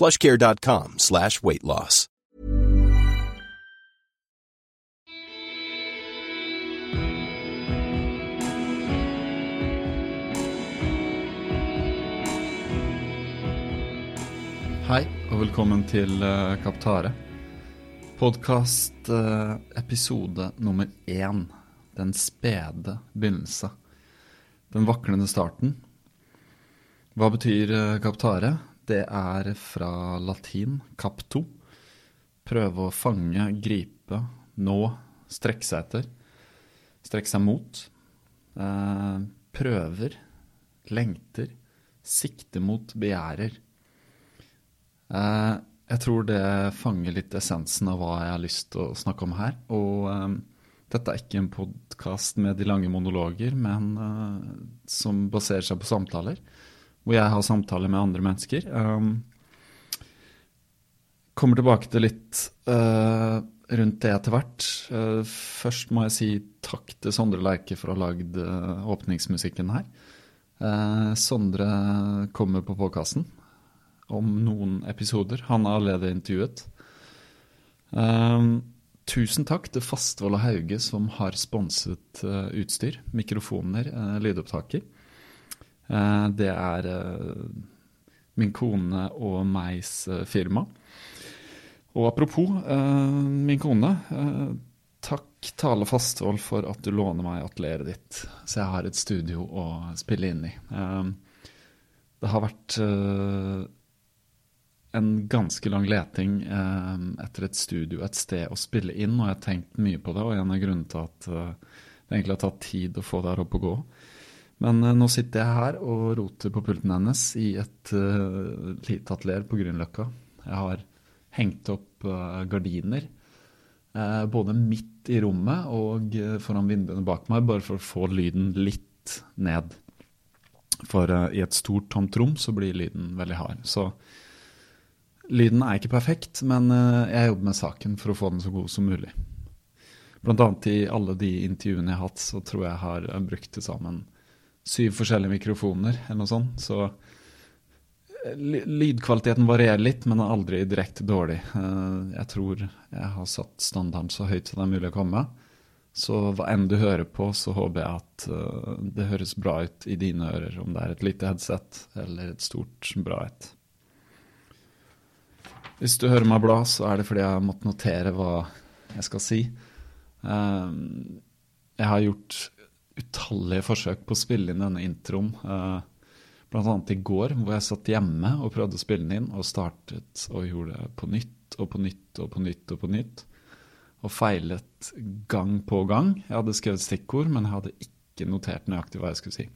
plushcare.com slash weight loss. Hei, og velkommen til uh, Kaptare. Podkast uh, episode nummer én. Den spede begynnelse. Den vaklende starten. Hva betyr uh, Kaptare? Det er fra latin capto. Prøve å fange, gripe, nå, strekke seg etter. Strekke seg mot. Eh, prøver, lengter, sikte mot, begjærer. Eh, jeg tror det fanger litt essensen av hva jeg har lyst til å snakke om her. Og eh, dette er ikke en podkast med de lange monologer, men uh, som baserer seg på samtaler. Hvor jeg har samtaler med andre mennesker. Um, kommer tilbake til litt uh, rundt det etter hvert. Uh, først må jeg si takk til Sondre Lerche for å ha lagd åpningsmusikken her. Sondre kommer på påkassen om noen episoder. Han er allerede intervjuet. Tusen takk til Fastvold og Hauge som har sponset uh, utstyr. Mikrofoner, uh, lydopptaker. Uh, det er min kone og megs firma. Og apropos min kone. takk Tale Fasthold, for at du låner meg atelieret ditt, så jeg har et studio å spille inn i. det har vært en ganske lang leting eh, etter et studio, et sted å spille inn, og jeg har tenkt mye på det. Og en av grunnene til at eh, det egentlig har tatt tid å få det her opp og gå. Men eh, nå sitter jeg her og roter på pulten hennes i et uh, lite atelier på Grünerløkka. Jeg har hengt opp uh, gardiner uh, både midt i rommet og foran vinduene bak meg, bare for å få lyden litt ned. For i et stort, tomt rom så blir lyden veldig hard. Så Lyden er ikke perfekt, men jeg jobber med saken for å få den så god som mulig. Blant annet i alle de intervjuene jeg har hatt, så tror jeg har brukt til sammen syv forskjellige mikrofoner eller noe sånt. Så eh, lydkvaliteten varierer litt, men er aldri direkte dårlig. Eh, jeg tror jeg har satt standarden så høyt som det er mulig å komme. Så hva enn du hører på, så håper jeg at det høres bra ut i dine ører. Om det er et lite headset eller et stort, bra et. Hvis du hører meg bla, så er det fordi jeg har måttet notere hva jeg skal si. Jeg har gjort utallige forsøk på å spille inn denne introen. Bl.a. Blant annet i går, hvor jeg satt hjemme og prøvde å spille den inn, og startet og gjorde det på nytt og på nytt og på nytt og på nytt. Og feilet gang på gang. Jeg hadde skrevet stikkord, men jeg hadde ikke notert nøyaktig hva jeg skulle si.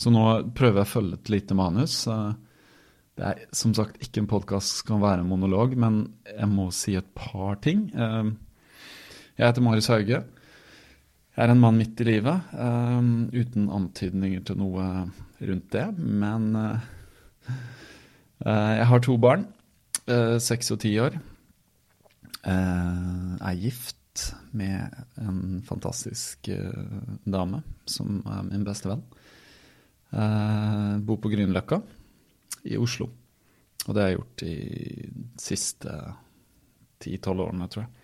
Så nå prøver jeg å følge et lite manus. Uh, det er som sagt ikke en podkast som kan være en monolog, men jeg må si et par ting. Eh, jeg heter Marius Hauge. Jeg er en mann midt i livet, eh, uten antydninger til noe rundt det. Men eh, jeg har to barn, seks og ti år. Er gift med en fantastisk dame som er min beste venn. Bor på Grünerløkka i Oslo. Og det har jeg gjort de siste ti-tolv årene, tror jeg.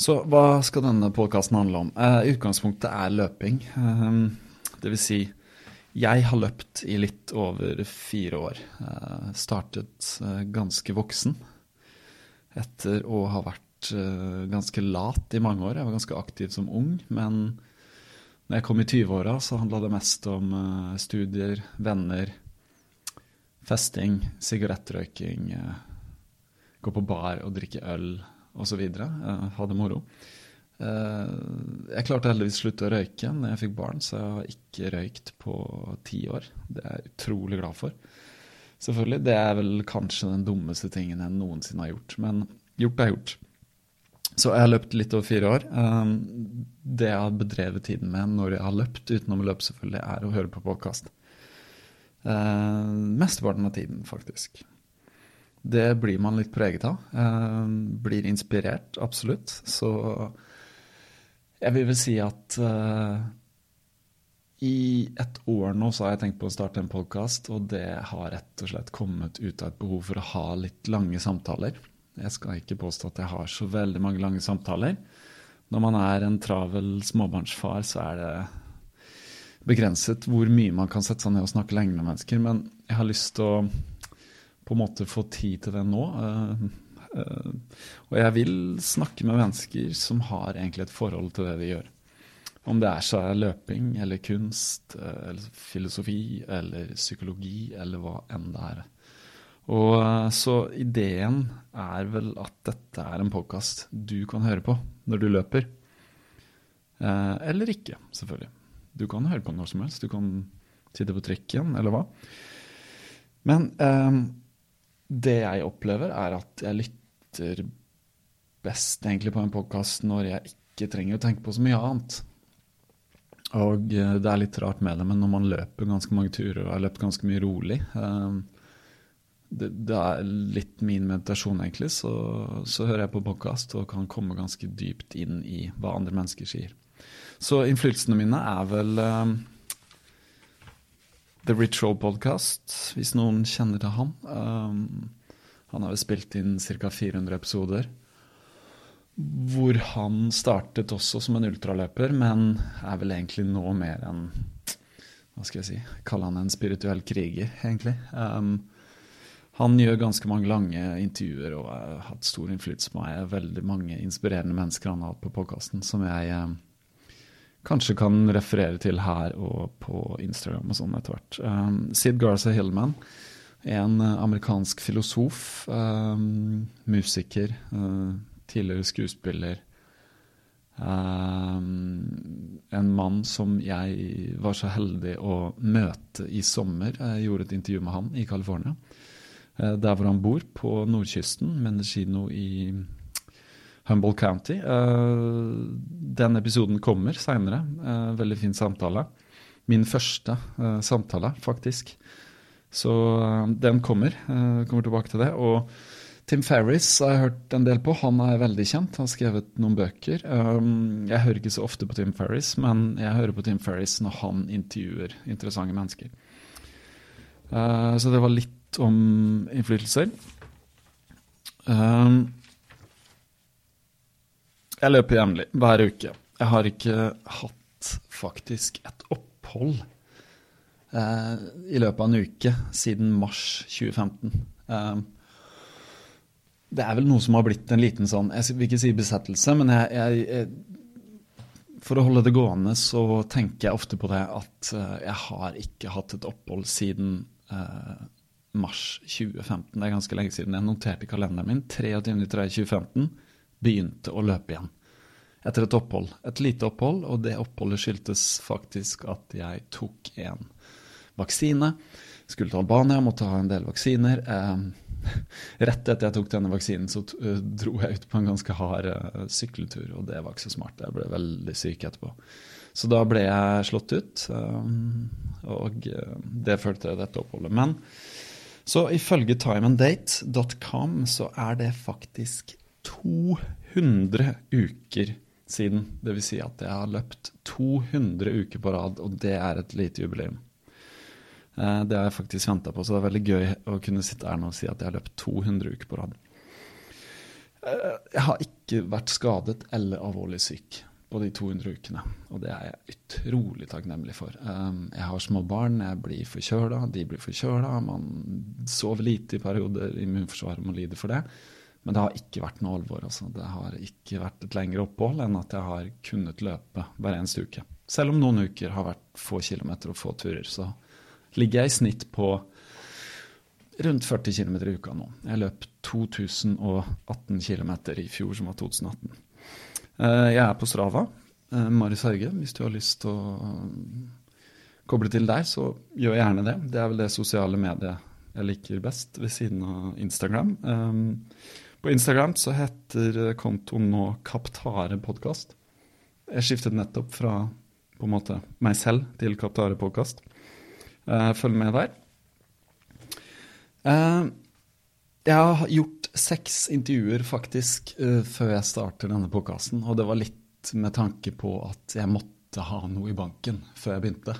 Så hva skal denne podkasten handle om? Eh, utgangspunktet er løping. Eh, det vil si, jeg har løpt i litt over fire år. Eh, startet eh, ganske voksen etter å ha vært eh, ganske lat i mange år. Jeg var ganske aktiv som ung, men når jeg kom i 20-åra, så handla det mest om eh, studier, venner, festing, sigarettrøyking, gå på bar og drikke øl osv. Uh, ha det moro. Uh, jeg klarte heldigvis å slutte å røyke når jeg fikk barn, så jeg har ikke røykt på ti år. Det er jeg utrolig glad for. Selvfølgelig. Det er vel kanskje den dummeste tingen jeg noensinne har gjort, men gjort er gjort. Så jeg har løpt litt over fire år. Um, det jeg har bedrevet tiden med når jeg har løpt, utenom å løpe selvfølgelig, er å høre på podkast. Mesteparten av tiden, faktisk. Det blir man litt preget av. Uh, blir inspirert, absolutt. Så jeg vil vel si at uh, i et år nå så har jeg tenkt på å starte en podkast, og det har rett og slett kommet ut av et behov for å ha litt lange samtaler. Jeg skal ikke påstå at jeg har så veldig mange lange samtaler. Når man er en travel småbarnsfar, så er det begrenset hvor mye man kan sette seg ned og snakke lenge med mennesker. Men jeg har lyst til å på en måte få tid til det nå. Uh, uh, og jeg vil snakke med mennesker som har egentlig et forhold til det de gjør. Om det er så er løping eller kunst uh, eller filosofi eller psykologi eller hva enn det er. Og Så ideen er vel at dette er en podkast du kan høre på når du løper. eller ikke, selvfølgelig. Du kan høre på når som helst. Du kan sitte på trikken, eller hva. Men eh, det jeg opplever, er at jeg lytter best egentlig på en podkast når jeg ikke trenger å tenke på så mye annet. Og eh, det er litt rart med det, men når man løper ganske mange turer og har løpt ganske mye rolig eh, det, er litt min meditasjon, egentlig. Så, så hører jeg på podkast og kan komme ganske dypt inn i hva andre mennesker sier. Så innflytelsene mine er vel um, The Ritual Podcast, hvis noen kjenner til han. Um, han har jo spilt inn ca. 400 episoder. Hvor han startet også som en ultraløper, men er vel egentlig nå mer enn Hva skal jeg si Kalle han en spirituell kriger, egentlig. Um, han gjør ganske mange lange intervjuer og har hatt stor innflytelse på meg. Veldig mange inspirerende mennesker han har hatt på podkasten, som jeg um, kanskje kan referere til her og på Instagram og sånn etter hvert. Um, Sid Garza Hillman en amerikansk filosof, um, musiker, uh, tidligere skuespiller. Um, en mann som jeg var så heldig å møte i sommer. Jeg gjorde et intervju med han i California. Uh, der hvor han bor, på nordkysten, Mendocino i Humble County. Uh, den episoden kommer seinere. Uh, veldig fin samtale. Min første uh, samtale, faktisk. Så den kommer. kommer tilbake til det. Og Tim Ferris har jeg hørt en del på. Han er veldig kjent. Han har skrevet noen bøker. Jeg hører ikke så ofte på Tim Ferris, men jeg hører på Tim Ferris når han intervjuer interessante mennesker. så det var litt om innflytelser. Um, jeg løper jevnlig, hver uke. Jeg har ikke hatt faktisk et opphold eh, i løpet av en uke siden mars 2015. Eh, det er vel noe som har blitt en liten sånn Jeg vil ikke si besettelse, men jeg, jeg, jeg, For å holde det gående så tenker jeg ofte på det at eh, jeg har ikke hatt et opphold siden eh, mars 2015. Det er ganske lenge siden. Jeg noterte i kalenderen min 23.3.2015 begynte å løpe igjen etter et opphold. Et lite opphold, og det oppholdet skyldtes faktisk at jeg tok en vaksine. Skulle til Albania, måtte ha en del vaksiner. Eh, rett etter jeg tok denne vaksinen, så uh, dro jeg ut på en ganske hard uh, sykkeltur, og det var ikke så smart. Jeg ble veldig syk etterpå. Så da ble jeg slått ut, og det følte jeg dette oppholdet. Men så ifølge timeanddate.com så er det faktisk 200 uker siden. Dvs. Si at jeg har løpt 200 uker på rad, og det er et lite jubileum. Eh, det har jeg faktisk venta på, så det er veldig gøy å kunne sitte her nå og si at jeg har løpt 200 uker på rad. Eh, jeg har ikke vært skadet eller alvorlig syk på de 200 ukene. Og det er jeg utrolig takknemlig for. Um, jeg har små barn, jeg blir forkjøla, de blir forkjøla. Man sover lite i perioder, immunforsvaret må lide for det. Men det har ikke vært noe alvor. Altså. Det har ikke vært et lengre opphold enn at jeg har kunnet løpe hver eneste uke. Selv om noen uker har vært få kilometer og få turer, så ligger jeg i snitt på rundt 40 km i uka nå. Jeg løp 2018 km i fjor, som var 2018. Eh, jeg er på Strava. Eh, Marius Hauge, hvis du har lyst til å koble til der, så gjør gjerne det. Det er vel det sosiale mediet jeg liker best, ved siden av Instagram. Eh, på Instagram så heter kontoen nå Kaptare podkast. Jeg skiftet nettopp fra på en måte meg selv til Kaptare podkast. Følg med der. Jeg har gjort seks intervjuer faktisk før jeg starter denne podkasten. Og det var litt med tanke på at jeg måtte ha noe i banken før jeg begynte.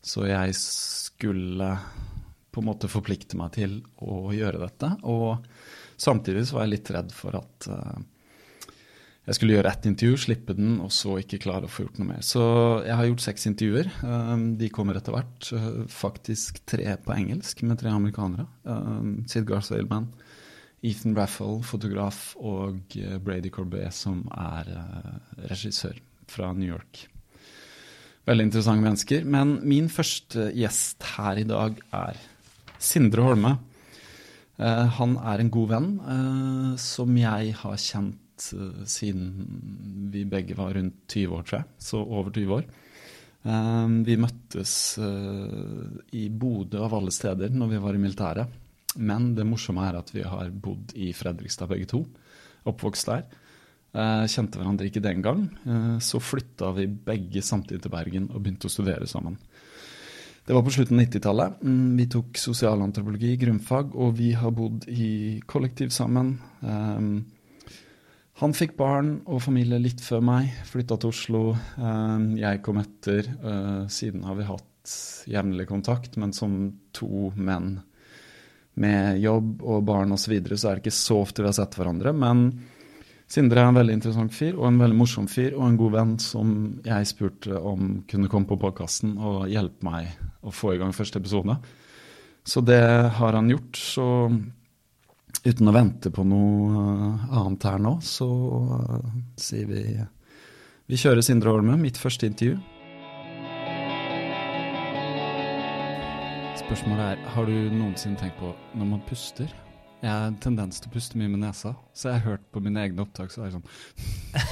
Så jeg skulle på en måte forplikte meg til å gjøre dette. Og samtidig så var jeg litt redd for at uh, jeg skulle gjøre ett intervju, slippe den, og så ikke klare å få gjort noe mer. Så jeg har gjort seks intervjuer. Um, de kommer etter hvert. Uh, faktisk tre på engelsk med tre amerikanere. Sid Garth-Ailman, Ethan Raffel, fotograf, og Brady Corbet, som er regissør fra New York. Veldig interessante mennesker. Men min første gjest her i dag er Sindre Holme. Han er en god venn som jeg har kjent uh, siden vi begge var rundt 20 år, tror jeg. Så over 20 år. Vi møttes i Bodø av alle steder når vi var i militæret. Men det morsomme er at vi har bodd i Fredrikstad begge to. Oppvokst der. Kjente hverandre ikke den gang. så flytta vi begge samtidig til Bergen og begynte å studere sammen. Det var på slutten av 90-tallet. Mm, vi tok sosialantropologi, grunnfag, og vi har bodd i kollektiv sammen. Um, han fikk barn og familie litt før meg, flytta til Oslo. Um, jeg kom etter. Uh, siden har vi hatt jevnlig kontakt, men som to menn med jobb og barn osv., så, videre, så er det ikke så ofte vi har sett hverandre. Men Sindre er en veldig interessant fyr og en veldig morsom fyr og en god venn som jeg spurte om kunne komme på podkasten og hjelpe meg å få i gang første episode. Så det har han gjort. Så Uten å vente på noe eh, annet her nå, så uh, sier vi Vi kjører Sindre Holme, mitt første intervju. Spørsmålet er, har du noensinne tenkt på når man puster? Jeg har en tendens til å puste mye med nesa, så jeg har hørt på mine egne opptak, så er det sånn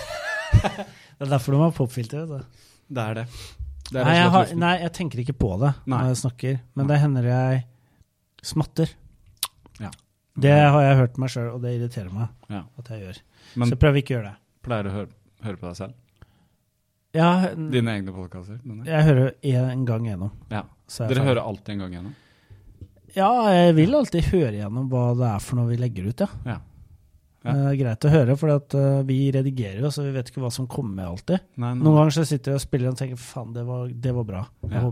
Det er derfor du må ha popfilter, vet du. Det er det. det er nei, jeg har, nei, jeg tenker ikke på det nei. når jeg snakker, men nei. det hender jeg smatter. Det har jeg hørt meg sjøl, og det irriterer meg ja. at jeg gjør. Men, så prøv ikke å gjøre det. Pleier du å høre, høre, på deg selv? Ja. Dine egne podkaster? Jeg hører en gang gjennom. Ja. Dere hører alltid en gang gjennom? Ja, jeg vil alltid høre gjennom hva det er for noe vi legger ut, ja. ja. ja. Er greit å høre, for uh, vi redigerer jo, så vi vet ikke hva som kommer med alltid. Nei, nei. Noen ganger så sitter jeg og spiller og tenker faen, det var, det var bra. Ja.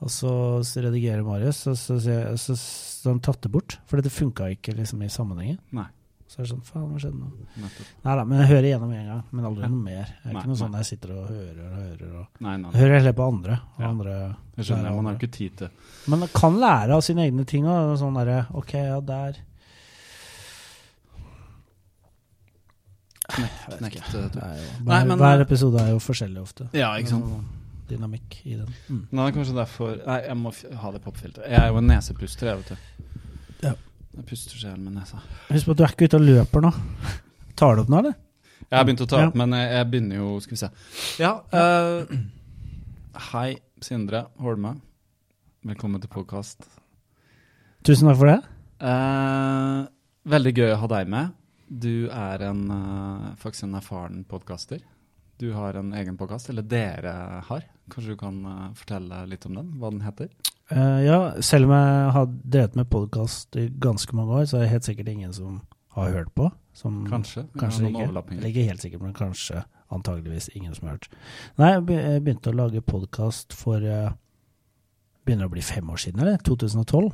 Og så, så redigerer Marius, og så, så, så, så han tatt det bort. For det funka ikke liksom i sammenhengen. Nei. Så er det sånn Faen, hva skjedde nå? Nei da, men jeg hører igjennom en gang. Men aldri noe mer. Det er nei, ikke noe sånn jeg sitter og hører og hører. Og nei, nei, hører heller på andre. Og ja. andre jeg skjønner, man har ikke tid til Men man kan lære av sine egne ting. Og sånn derre OK, ja, der Knekt, knekt, hver, hver episode er jo forskjellig ofte. Ja, ikke sant dynamikk i den. Mm. Nå det kanskje derfor Nei, jeg må ha det popfilteret. Jeg er jo en nesepuster, jeg, vet du. Jeg puster så jævlig med nesa. Husk på at du er ikke ute og løper nå. Tar du opp nå, eller? Jeg har begynt å ta opp, ja. men jeg, jeg, begynner jo Skal vi se. Ja. Uh, hei, Sindre Holme. Velkommen til podkast. Tusen takk for det. Uh, veldig gøy å ha deg med. Du er en, uh, faktisk en erfaren podkaster. Du har en egen podkast, eller dere har. Kanskje du kan fortelle litt om den? Hva den heter? Uh, ja, selv om jeg har drevet med podkast i ganske mange år, så er det helt sikkert ingen som har hørt på. Som kanskje. kanskje ikke. Eller ikke helt sikkert, men kanskje antageligvis ingen som har hørt. Nei, jeg begynte å lage podkast for uh, begynner å bli fem år siden, eller? 2012?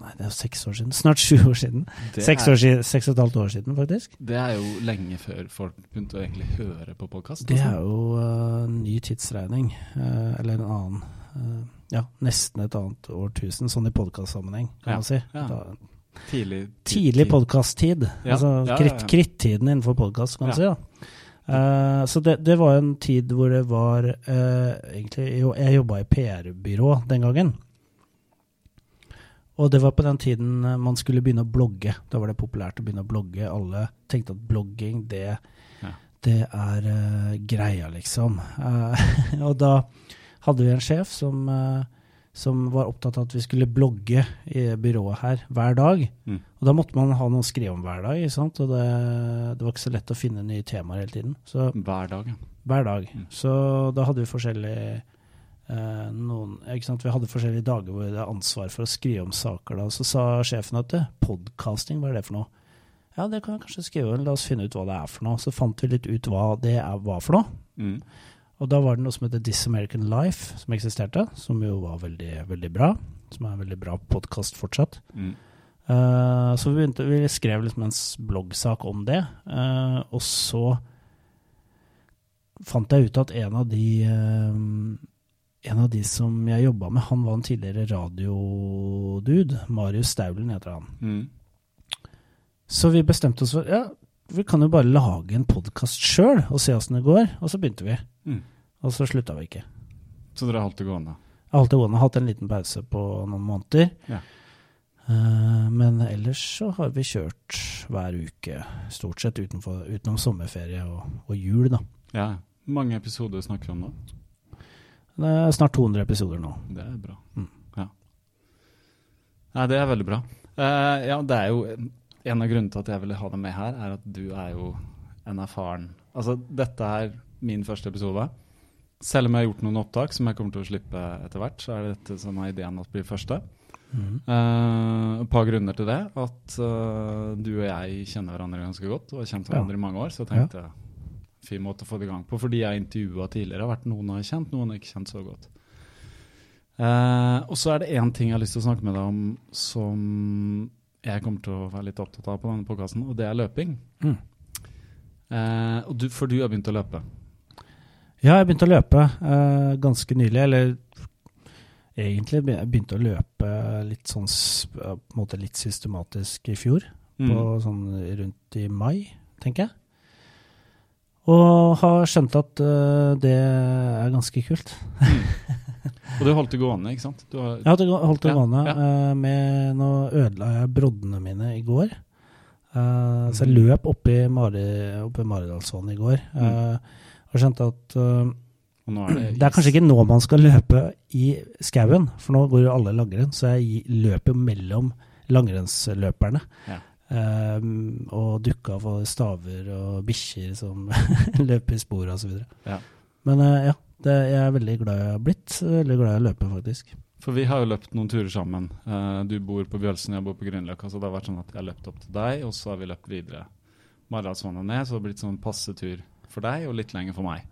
Nei, det er jo seks år siden. Snart sju år siden. Seks, år siden, seks og et halvt år siden, faktisk. Det er jo lenge før folk begynte å egentlig høre på podkast. Det er jo uh, ny tidsregning, eller en annen Ja, nesten et annet årtusen, sånn i podkastsammenheng, kan ja. man si. Ja. Da, tidlig tidlig podkast-tid. Ja. Altså ja, kritt, krittiden innenfor podkast, kan man si. da. Uh, så det, det, var en tid hvor det var uh, egentlig, Jeg jobba i PR-byrå den gangen. Og det var på den tiden eh, man skulle begynne å blogge. Da var det populært å begynne å blogge. Alle tenkte at blogging, det, ja. det er uh, greia, liksom. og da hadde vi en sjef som som var opptatt av at vi skulle blogge i byrået her hver dag. Mm. Og da måtte man ha noe å skrive om hver dag, og det, det, var ikke så lett å finne nye temaer hele tiden. Så, hver dag, ja. Hver dag. Mm. Så da hadde vi forskjellige eh, noen? Vi hadde forskjellige dager hvor det er ansvar for å skrive om saker. da, Så sa sjefen at podkasting, hva er det for noe? Ja, det kan jeg kanskje skrive, la oss finne ut hva det er for noe. Så fant vi litt ut hva det var for noe. Mm. Og da var det noe som heter This American Life, som eksisterte, som jo var veldig, veldig bra. Som er en veldig bra podkast fortsatt. Mm. Uh, så vi, begynte, vi skrev liksom en bloggsak om det. Uh, og så fant jeg ut at en av de uh, en av de som jeg jobba med, han var en tidligere radiodude. Marius Staulen heter han. Mm. Så vi bestemte oss for ja, vi kan jo bare lage en podkast sjøl og se åssen det går. Og så begynte vi. Mm. Og så slutta vi ikke. Så dere holdt det gående? Jeg holdt det gående. Hatt en liten pause på noen måneder. Ja. Uh, men ellers så har vi kjørt hver uke, stort sett utenfor, utenom sommerferie og, og, jul, da. Ja. Mange episoder snakker vi om nå? Det er snart 200 episoder nå. Det er bra. Mm. Ja. Nei, det er veldig bra. Uh, ja, det er jo en av grunnene til at jeg ville ha deg med her, er at du er jo en erfaren Altså, dette er min første episode. Selv om jeg har gjort noen opptak som jeg kommer til å slippe etter hvert, så er det dette som er ideen at blir første. Mm. Uh, et par grunner til det. At uh, du og jeg kjenner hverandre ganske godt og har kjent hverandre ja. i mange år. Så jeg tenkte ja. fin måte å få det i gang på. Fordi jeg intervjua tidligere, har vært noen jeg har kjent, noen har ikke kjent så godt. Uh, og så er det én ting jeg har lyst til å snakke med deg om som jeg kommer til å være litt opptatt av på denne podkasten, og det er løping. Mm. Eh, du, for du har begynt å løpe? Ja, jeg begynte å løpe uh, ganske nylig. Eller egentlig begynte å løpe litt sånn på en måte litt systematisk i fjor. Mm. På sånn rundt i mai, tenker jeg. Og har skjønt at uh, det er ganske kult. Mm. Og du holdt det gående, ikke sant? Har... Jeg holdt det, holdt det ja, gående. Ja. Uh, med, nå ødela jeg broddene mine i går. Uh, så jeg mm. løp oppi, Mari, oppi Maridalsvann i går. Uh, og skjønte at uh, er det, det, er kanskje ikke nå man skal løpe i skauen, for nå går jo alle langrenn. Så jeg løper jo mellom langrennsløperne. Ja. Um, og dukka av staver og bikkjer som løper i sporet osv. Ja. Men uh, ja, det, jeg er veldig glad jeg har blitt. Veldig glad i å løpe, faktisk. For vi har jo løpt noen turer sammen. Uh, du bor på Bjølsen, jeg bor på Grünerløkka. Så det har vært sånn at jeg har løpt opp til deg, og så har vi løpt videre Maridalsvannet ned. Så det har blitt sånn passe tur for deg, og litt lenger for meg.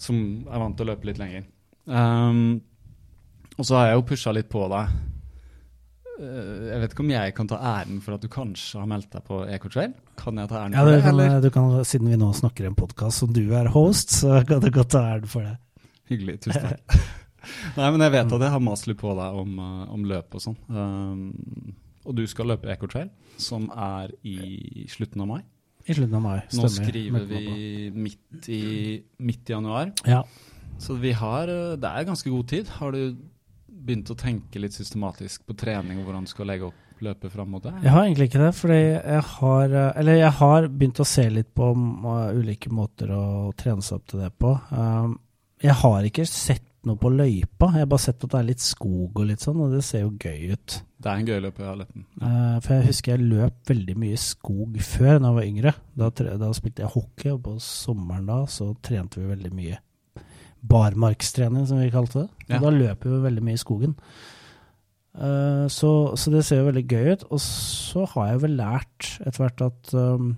Som er vant til å løpe litt lenger. Um, og så har jeg jo pusha litt på deg. Uh, jeg vet ikke om jeg kan ta æren for at du kanskje har meldt deg på Ecotrail? Kan jeg ta æren ja, for det? Kan, eller? Du kan, siden vi nå snakker i en podkast som du er host, så kan du godt ta æren for det. Hyggelig. Tusen takk. Nei, men jeg vet at jeg har mast litt på deg om, uh, om løp og sånn. Um, og du skal løpe Ecotrail, som er i slutten av mai. I slutten av mai, stemmer. Nå skriver vi midt i, midt i januar. Ja. Så vi har uh, Det er ganske god tid. Har du begynt å tenke litt systematisk på trening og hvordan du skal legge opp løpet fram mot det? Jeg har egentlig ikke det, fordi jeg har uh, Eller jeg har begynt å se litt på ulike måter å trene seg opp til det på. Um, jeg har ikke sett noe på løypa. Jeg har bare sett at det er litt skog og litt sånn, og det ser jo gøy ut. Det er en gøy løp, ja. Uh, for jeg husker jeg løp veldig mye skog før, da jeg var yngre. Da, da, spilte jeg hockey, og på sommeren da så trente vi veldig mye barmarkstrening, som vi kalte det. Ja. Da løper vi veldig mye i skogen. Uh, så, så, det ser jo veldig gøy ut. Og så har jeg vel lært etter hvert at um,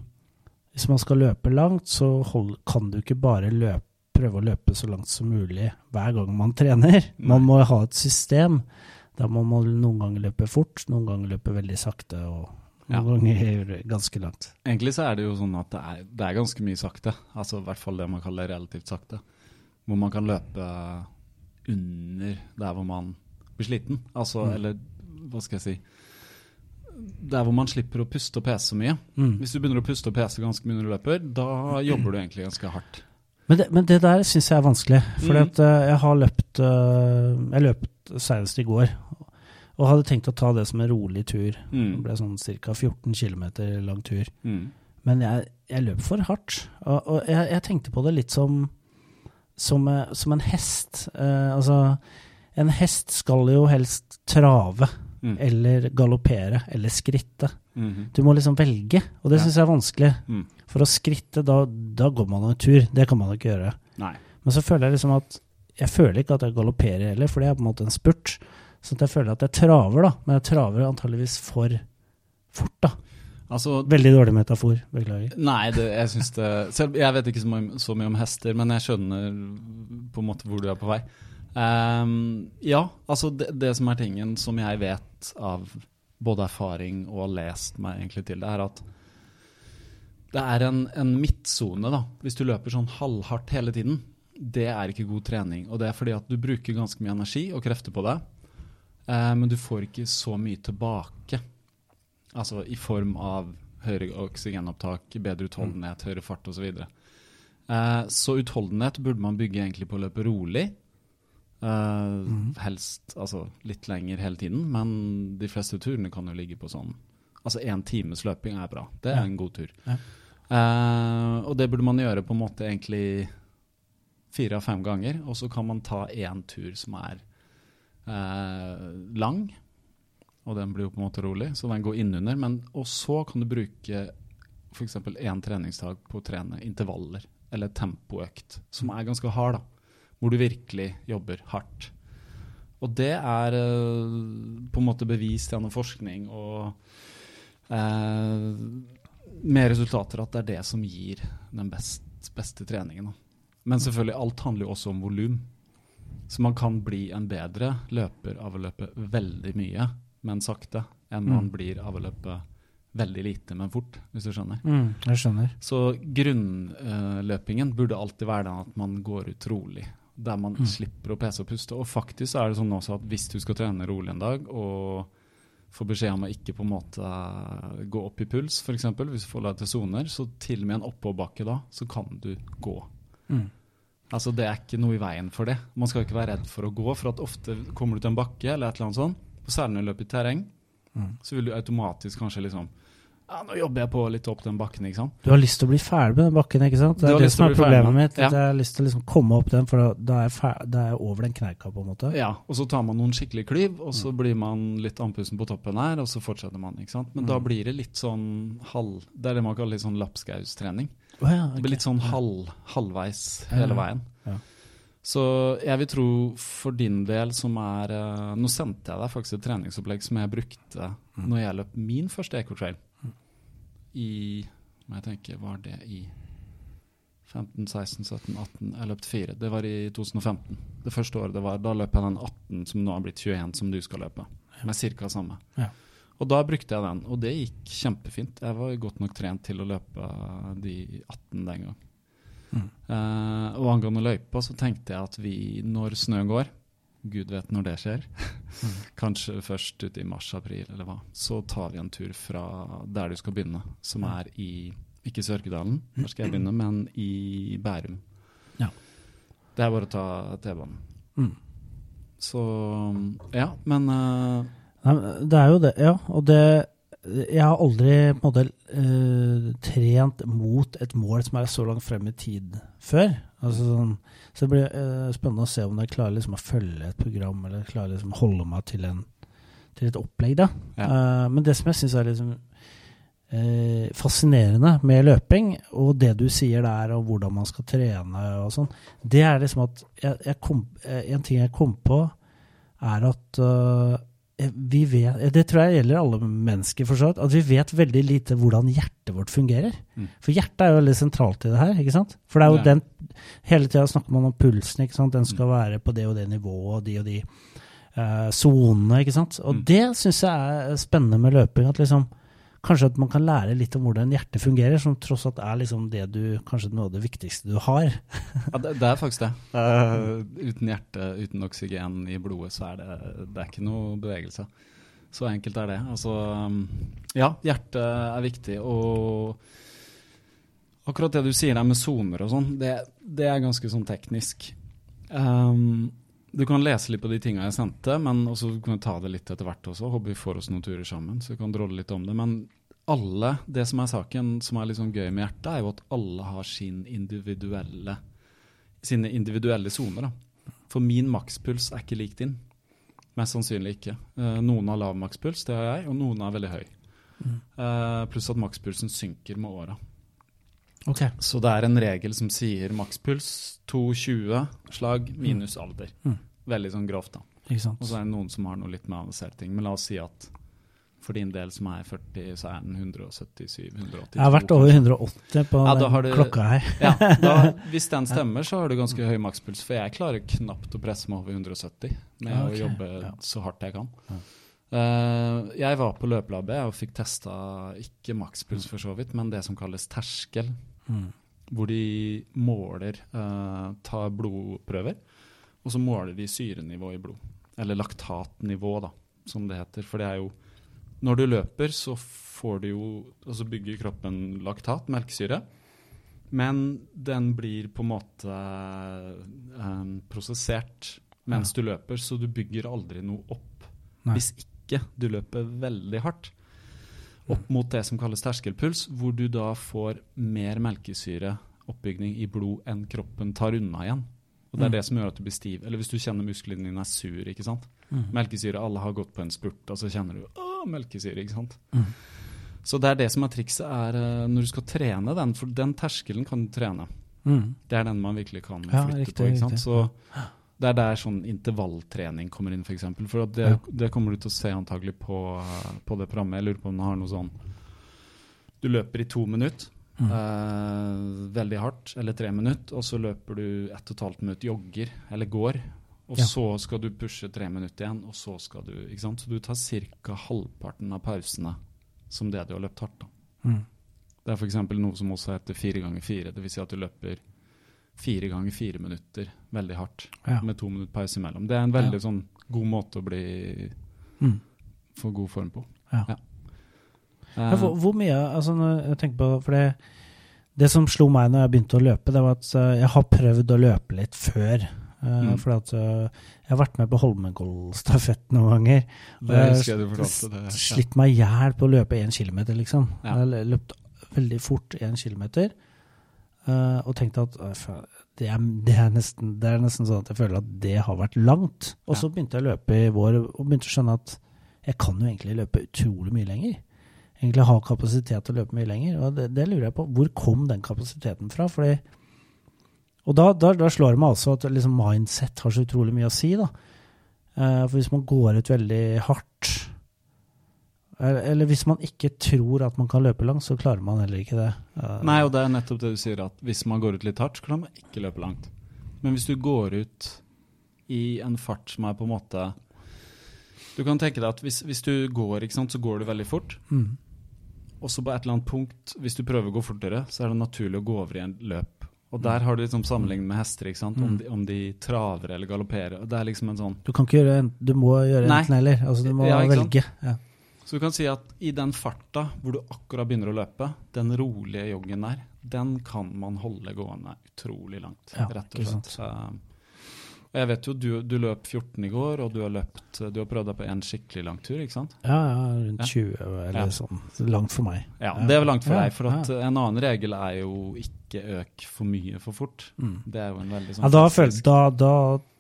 hvis man skal løpe langt, så hold, kan du ikke bare løpe prøve å løpe så langt som mulig hver gang man trener. Man må ha et system. Må man noen ganger løpe fort, noen ganger løpe veldig sakte, og noen ja. ganger ganske langt. Egentlig så er det jo sånn at det er, det er ganske mye sakte. Altså i hvert fall det man kaller relativt sakte. Hvor man kan løpe under der hvor man blir sliten. Altså, mm. eller hva skal jeg si Der hvor man slipper å puste og pese så mye. Mm. Hvis du begynner å puste og pese ganske mye når du løper, da jobber du egentlig ganske hardt. Men det, men det der syns jeg er vanskelig. For mm. uh, jeg har løpt uh, Jeg løpt senest i går. Og hadde tenkt å ta det som en rolig tur. Mm. Det ble sånn ca. 14 km lang tur. Mm. Men jeg, jeg, løp for hardt. Og, og jeg, jeg, tenkte på det litt som, som, uh, som en hest. altså en hest skal jo helst trave mm. eller galoppere eller skritte. Mm -hmm. Du må liksom velge, og det ja. syns jeg er vanskelig. Mm. For å skritte, da, da, går man en tur. Det kan man ikke gjøre. Nei. Men så føler jeg liksom at Jeg føler ikke at jeg galopperer heller, for det er på en måte en spurt. Så jeg føler at jeg traver, da. Men jeg traver antageligvis for fort, da. Altså, Veldig dårlig metafor. Beklager. Nei, det, jeg syns det selv, Jeg vet ikke så mye, så mye om hester, men jeg skjønner på en måte hvor du er på vei. Um, ja, altså det, det, som er tingen som jeg vet av både erfaring og har lest meg egentlig til, det er at det er en, en midtsone, da. Hvis du løper sånn halvhardt hele tiden, det er ikke god trening. Og det er fordi at du bruker ganske mye energi og krefter på det, eh, men du får ikke så mye tilbake. Altså i form av høyere oksygenopptak, bedre utholdenhet, høyere fart osv. Så, uh, så utholdenhet burde man bygge egentlig på å løpe rolig Uh, mm. Helst altså, litt lenger hele tiden, men de fleste turene kan jo ligge på sånn Altså én times løping er bra. Det er en god tur. Ja. Uh, og det burde man gjøre på en måte egentlig fire av fem ganger. Og så kan man ta én tur som er uh, lang, og den blir jo på en måte rolig, så den går innunder. Men, og så kan du bruke f.eks. én treningsdag på å trene intervaller, eller tempoøkt, som er ganske hard. da hvor du virkelig jobber hardt. Og det er uh, på en måte bevist gjennom forskning og uh, med resultater at det er det som gir den best, beste treningen. Men selvfølgelig, alt handler jo også om volum. Så man kan bli en bedre løper av å løpe veldig mye, men sakte, enn man mm. blir av å løpe veldig lite, men fort, hvis du skjønner. Mm, jeg skjønner. Så grunnløpingen uh, burde alltid være den at man går ut rolig der man mm. slipper å pese og puste. Og faktisk er det sånn også at hvis du skal trene rolig en dag og få beskjed om å ikke på en måte gå opp i puls, f.eks., hvis du får deg til soner, så til og med en oppoverbakke da, så kan du gå. Mm. Altså Det er ikke noe i veien for det. Man skal ikke være redd for å gå, for at ofte kommer du til en bakke eller et eller annet sånt, og særlig når du løper i terreng, mm. så vil du automatisk kanskje liksom ja, nå jobber jeg på litt opp den bakken, ikke sant. Du har lyst til å bli ferdig med den bakken, ikke sant? Det er det som er problemet mitt. Ja. Jeg har lyst til å liksom komme opp den, for da er, jeg, da er jeg over den kneika, på en måte. Ja, og så tar man noen skikkelig klyv, og så mm. blir man litt andpusten på toppen her, og så fortsetter man, ikke sant. Men mm. da blir det litt sånn halv... Det er det man kaller litt sånn lapskaustrening. Oh, ja, okay. Det blir litt sånn halv, halvveis hele veien. Ja. Så jeg vil tro for din del som er uh, Nå sendte jeg deg faktisk et treningsopplegg som jeg brukte mm. når jeg løp min første Ecotrail i må jeg tenke, Var det i 15, 16, 17, 18 Jeg løpt fire. Det var i 2015. Det første året det var. Da løp jeg den 18 som nå har blitt 21, som du skal løpe. Med ca. samme. Ja. Og da brukte jeg den, og det gikk kjempefint. Jeg var godt nok trent til å løpe de 18 den gang. Mm. Uh, og angående løypa så tenkte jeg at vi, når snø går, Gud vet når det skjer. Kanskje først ute i mars-april, eller hva. Så tar vi en tur fra der du skal begynne, som er i ikke Sørkedalen, der skal jeg begynne, men i Bærum. Ja. Det er bare å ta T-banen. Mm. Så ja, men uh, Det er jo det, ja. Og det Jeg har aldri på en måte uh, trent mot et mål som er så langt frem i tid før. Altså sånn så det blir uh, spennende å se om jeg klarer liksom å følge et program, eller klarer liksom å holde meg til, en, til et opplegg. da. Ja. Uh, men det som jeg syns er liksom uh, fascinerende med løping, og det du sier der, og hvordan man skal trene og sånn, det er liksom at jeg, jeg kom, En ting jeg kom på, er at eh, vi vet, Det tror jeg gjelder alle mennesker, for så vidt. At vi vet veldig lite hvordan hjertet vårt fungerer. Mm. For hjertet er jo veldig sentralt i det her. ikke sant? For det er jo ja. den Hele tida snakker man om pulsen. ikke sant? Den skal mm. være på det og det nivået og de og de sonene. ikke sant? Og mm. det syns jeg er spennende med løping. at liksom Kanskje at man kan lære litt om hvordan hjertet fungerer, som tross alt er liksom det du, kanskje noe av det viktigste du har. ja, det, det, er faktisk det. Uh, uten hjerte, uten oksygen i blodet, så er det, det er ikke noe bevegelse. Så enkelt er det. Altså, ja, hjertet er viktig. Og akkurat det du sier der med soner og sånn, det, det, er ganske sånn teknisk. Um, du kan lese litt på de tinga jeg sendte, men også kan vi ta det litt etter hvert også. Håper vi får oss noen turer sammen, så vi kan drolle litt om det. Men alle, det som er saken som er sånn gøy med hjertet, er jo at alle har sin individuelle, sine individuelle soner. For min makspuls er ikke lik din. Mest sannsynlig ikke. Uh, noen har lav makspuls, det har jeg, og noen er veldig høy. Mm. Uh, pluss at makspulsen synker med åra. Okay. Så det er en regel som sier makspuls 220 slag minus alder. Mm. Veldig sånn grovt, da. Og så er det noen som har noe litt mer avanserte ting. Men la oss si at for din del som er 40, så er den 177-182. Jeg har vært over 180 på ja, du, klokka her. ja, da, Hvis den stemmer, så har du ganske høy makspuls. For jeg klarer knapt å presse meg over 170 med ja, okay. å jobbe ja. så hardt jeg kan. Uh, jeg var på løpelabbet og fikk testa ikke makspuls for så vidt, men det som kalles terskel. Mm. Hvor de måler uh, tar blodprøver, og så måler de syrenivå i blod. Eller laktatnivå, da, som det heter. For det er jo Når du løper, så får du jo Altså bygger kroppen laktat, melkesyre. Men den blir på en måte um, prosessert mens ja. du løper, så du bygger aldri noe opp. Nei. Hvis ikke du løper veldig hardt opp mot det som kalles terskelpuls, hvor du da får mer melkesyreoppbygning i blod enn kroppen tar unna igjen. Og Det er mm. det som gjør at du blir stiv. Eller hvis du kjenner musklene dine er sur. ikke sant? Mm. Melkesyre, alle har gått på en spurt, og så kjenner du melkesyre. ikke sant? Mm. Så det er det som er trikset, er uh, når du skal trene den, for den terskelen kan du trene. Mm. Det er den man virkelig kan flytte ja, riktig, på. ikke sant? Så det er der sånn intervalltrening kommer inn, f.eks. For, eksempel. for det, ja. det, kommer du til å se antagelig på, på, det programmet. Jeg lurer på om det har noe sånn Du løper i to minutter, mm. eh, veldig hardt, eller tre minutter, og så løper du ett og et halvt minutt jogger, eller går. Og ja. så skal du pushe tre minutter igjen, og så skal du ikke sant? Så du tar ca. halvparten av pausene som det du har løpt hardt. da. Mm. Det er f.eks. noe som også heter fire ganger fire. Dvs. Si at du løper fire ganger fire minutter veldig hardt, ja. med to minutter pause imellom. Det er en veldig ja. sånn god måte å bli mm. få god form på. Ja. Uh, hvor, hvor, mye altså når jeg tenker på, for det, det som slo meg når jeg begynte å løpe, det var at uh, jeg har prøvd å løpe litt før. Uh, mm. For jeg har vært med på Holmenkollstafett noen ganger. Og jeg har slitt meg i hjel på å løpe én kilometer, liksom. Jeg har løpt veldig fort én kilometer. Uh, og tenkte at det, er, det, er nesten, det, er, nesten, sånn at jeg føler at det har vært langt. Og så begynte jeg å løpe i vår og begynte å skjønne at jeg kan jo egentlig løpe utrolig mye lenger. Egentlig ha kapasitet til å løpe mye lenger. Og det, det lurer jeg på. Hvor kom den kapasiteten fra? Fordi, og da, da, da, slår det meg altså at liksom mindset har så utrolig mye å si. da. Uh, for hvis man går ut veldig hardt eller hvis man ikke tror at man kan løpe langt, så klarer man heller ikke det. Nei, og det er nettopp det du sier, at hvis man går ut litt hardt, så klarer man ikke løpe langt. Men hvis du går ut i en fart som er på en måte Du kan tenke deg at hvis, hvis du går, ikke sant, så går du veldig fort. Mm. Og så på et eller annet punkt, hvis du prøver å gå fortere, så er det naturlig å gå over i en løp. Og der har du liksom sammenlignet med hester, ikke sant? Om, mm. de, om de traver eller galopperer. Det er liksom en sånn Du kan ikke gjøre en, du må gjøre enten eller. Altså, du må ja, velge. Ja. Så du kan si at i den farta hvor du akkurat begynner å løpe, den rolige joggen der, den kan man holde gående utrolig langt, ja, rett og slett. Og jeg vet jo, du, du, løp 14 i går, og du har løpt Du har prøvd deg på en skikkelig lang tur, ikke sant? Ja, ja rundt 20 eller ja. sånn. Langt for meg. Ja, det er langt for deg. For at en annen regel er jo ikke øk for mye for fort. Mm. Det er jo en veldig sånn Ja, da, følte, da, da,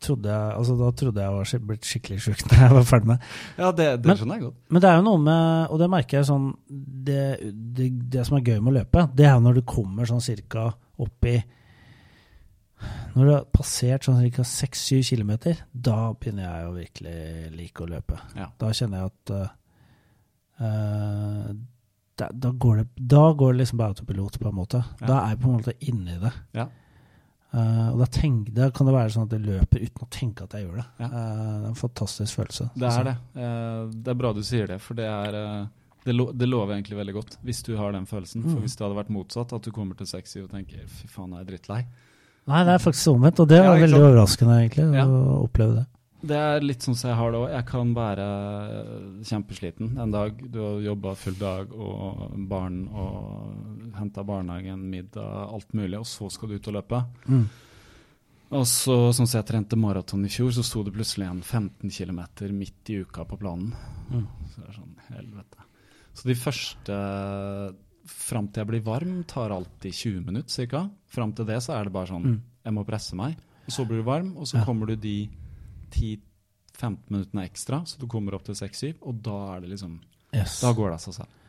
trodde jeg altså, da trodde jeg var blitt skikkelig sjuk når jeg var ferdig med Ja, det, det skjønner jeg godt. Men det er jo noe med Og det merker jeg sånn Det, det, det som er gøy med å løpe, det er når du kommer sånn cirka opp i Når du har passert sånn ca. 6-7 km, da begynner jeg å virkelig like å løpe. Ja. Da kjenner jeg at uh, da, da, går det, da går det liksom på autopilot, på en måte. Ja. Da er jeg på en måte inni det. Ja. Uh, og da, tenk, da, kan det være sånn at jeg løper uten å tenke at jeg gjør det. Ja. Uh, det er en fantastisk følelse. Det er det. Uh, det er bra du sier det, for det er det, lo, det, lover egentlig veldig godt, hvis du har den følelsen. Mm. For hvis det hadde vært motsatt, at du kommer til sexy og tenker 'fy faen, jeg er drittlei', Nei, det er faktisk omvendt, og det var veldig overraskende egentlig ja. å oppleve det. Det er litt sånn som jeg har det òg. Jeg kan være kjempesliten en dag. Du har jobba full dag og barn og henta barnehagen, middag, alt mulig, og så skal du ut og løpe. Mm. Og så, sånn som jeg trente maraton i fjor, så sto det plutselig en 15 km midt i uka på planen. Mm. Så det er sånn, helvete. Så de første fram til jeg blir varm, tar alltid 20 minutter ca. Fram til det så er det bare sånn mm. Jeg må presse meg. Og så blir du varm, og så ja. kommer du de 10-15 minuttene ekstra, så du kommer opp til 6-7, og da er det liksom yes. Da går det av seg selv.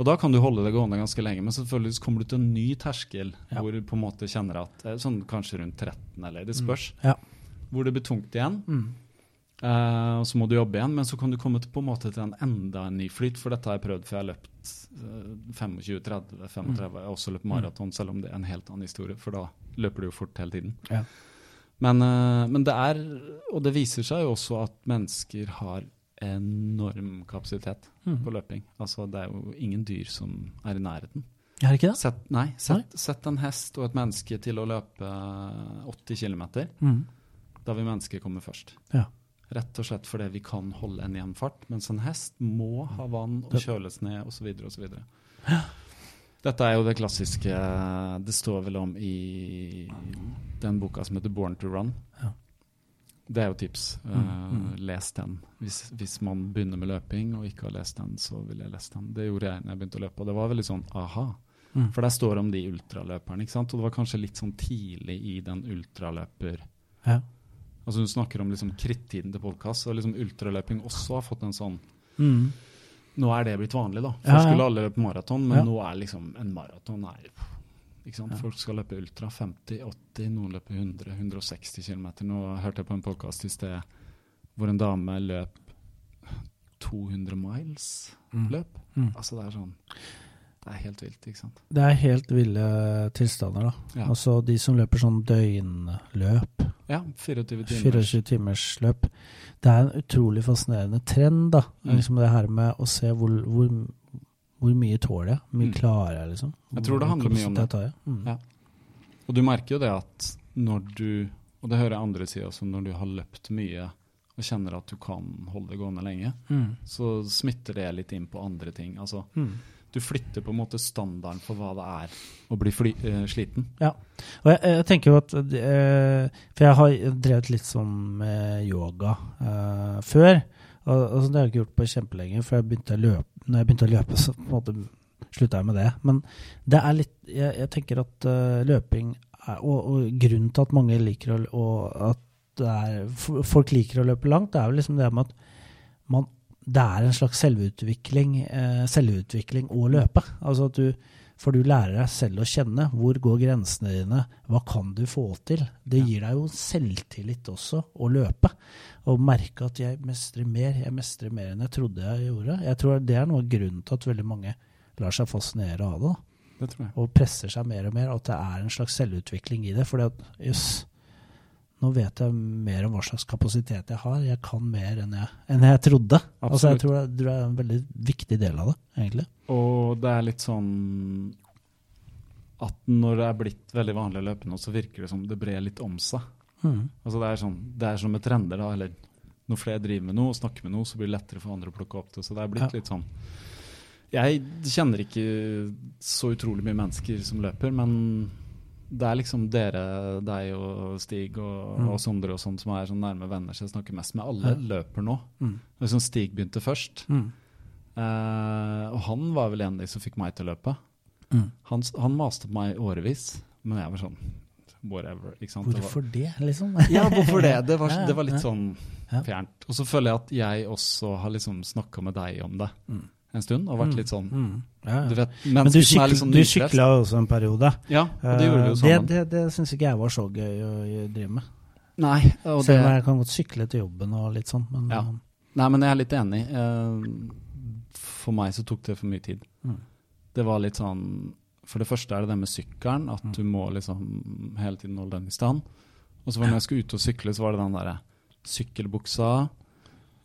Og da kan du holde det gående ganske lenge, men selvfølgelig kommer du til en ny terskel ja. hvor du på en måte kjenner at Sånn kanskje rundt 13, eller det spørs. Mm. Ja. Hvor det blir tungt igjen. Mm. Uh, og så må du jobbe igjen, men så kan du komme til, på en måte til en enda en ny flyt. For dette har jeg prøvd, før jeg har løpt uh, 25-30, 35. Mm. Også løpt maraton, selv om det er en helt annen historie, for da løper du jo fort hele tiden. Ja. Men, uh, men, det er Og det viser seg jo også at mennesker har enorm kapasitet mm. på løping. Altså Det er jo ingen dyr som er i nærheten. Er det ikke det? Sett, nei, sett, sett, en hest og et menneske til å løpe 80 km. Mm. Da vil mennesket komme først. Ja. Rett og slett fordi vi kan holde en jevn fart, mens en hest må ha vann og kjøles ned osv. osv. Dette er jo det klassiske Det står vel om i den boka som heter 'Born to Run'. Ja. Det er jo tips. Uh, Les den. Hvis, hvis, man begynner med løping og ikke har lest den, så vil jeg lese den. Det gjorde jeg når jeg begynte å løpe, og det var veldig sånn aha. Mm. For der står det om de ultraløperne, ikke sant? og det var kanskje litt sånn tidlig i den ultraløper... Ja Altså Hun snakker om liksom krittiden til podkast, og liksom ultraløping også har fått en sånn mm. Nå er det blitt vanlig, da. Først ja, ja. skulle alle løpe maraton, men ja. nå er liksom en maraton er? Folk skal løpe ultra. 50, 80, noen løper 100, 160 km. Nå hørte jeg på en podkast i sted hvor en dame løp 200 miles mm. løp. Mm. Altså det er sånn det er helt vilt, ikke sant? Det er helt ville tilstander, da. Ja. Altså de som løper sånn døgnløp. Ja, 24 timers. 24 timers løp. Det er en utrolig fascinerende trend, da. Mm. Liksom det her med å se hvor, hvor, hvor mye tåler jeg, hvor mye mm. klarer jeg, liksom. Jeg tror det handler mye om det. Mm. Ja. Og du merker jo det at når du, og det hører jeg andre si også, når du har løpt mye og kjenner at du kan holde det gående lenge, mm. så smitter det litt inn på andre ting. Altså mm du flytter på en måte standarden for hva det er å bli fly, uh, sliten. Ja, og jeg, jeg tenker jo at uh, For jeg har drevet litt sånn med yoga uh, før. Og, og, Det har jeg ikke gjort på kjempelenge, for jeg begynte å løpe, når jeg begynte å løpe, så på en måte slutta jeg med det. Men det er litt Jeg, jeg tenker at løping er, og, og, grunnen til at mange liker å at er, folk liker å løpe langt, det er jo liksom det med at man det er en slags selvutvikling, eh, selvutvikling å løpe. Altså at du, for du lærer deg selv å kjenne. Hvor går grensene dine? Hva kan du få til? Det gir deg jo selvtillit også, å løpe. Og merke at jeg mestrer mer. Jeg mestrer mer enn jeg trodde jeg gjorde. Jeg tror Det er noe av grunnen til at veldig mange lar seg fascinere av det. det og presser seg mer og mer. At det er en slags selvutvikling i det. For jøss, nå vet jeg mer om hva slags kapasitet jeg har. Jeg kan mer enn jeg, enn jeg trodde. Altså, jeg tror det, det, er en veldig viktig del av det, egentlig. Og det er litt sånn at når det er blitt veldig vanlig å løpe nå, så virker det som det brer litt om seg. Mm. Altså det er sånn, det er som med trender, da. Eller når flere driver med noe og snakker med noe, så blir det lettere for andre å plukke opp det. Så det er blitt ja. litt sånn Jeg kjenner ikke så utrolig mye mennesker som løper, men det er liksom dere, deg og Stig og, mm. og Sondre og sånn som er sånn nærme venner så jeg snakker mest med. Alle ja. løper nå. Mm. Liksom Stig begynte først. Mm. Eh, og han var vel en av de som fikk meg til å løpe. Mm. Han, han, maste på meg i årevis, men jeg var sånn whatever. Hvorfor det, var, det, liksom? ja, hvorfor det? Det var, det var litt sånn fjernt. Og så føler jeg at jeg også har liksom snakka med deg om det. Mm. En stund og vært mm. litt sånn mm. Ja, ja. Du vet, Men du, sykl, sånn du sykla også en periode. Ja, og det gjorde vi jo sammen. Det, det, det syns ikke jeg var så gøy å drive med. Nei. Og Selv om jeg kan godt sykle til jobben og litt sånn, men ja. Nei, men jeg er litt enig. For meg så tok det for mye tid. Mm. Det var litt sånn For det første er det det med sykkelen, at mm. du må liksom hele tiden holde den i stand. Og så var det når jeg skulle ut og sykle, så var det den derre sykkelbuksa,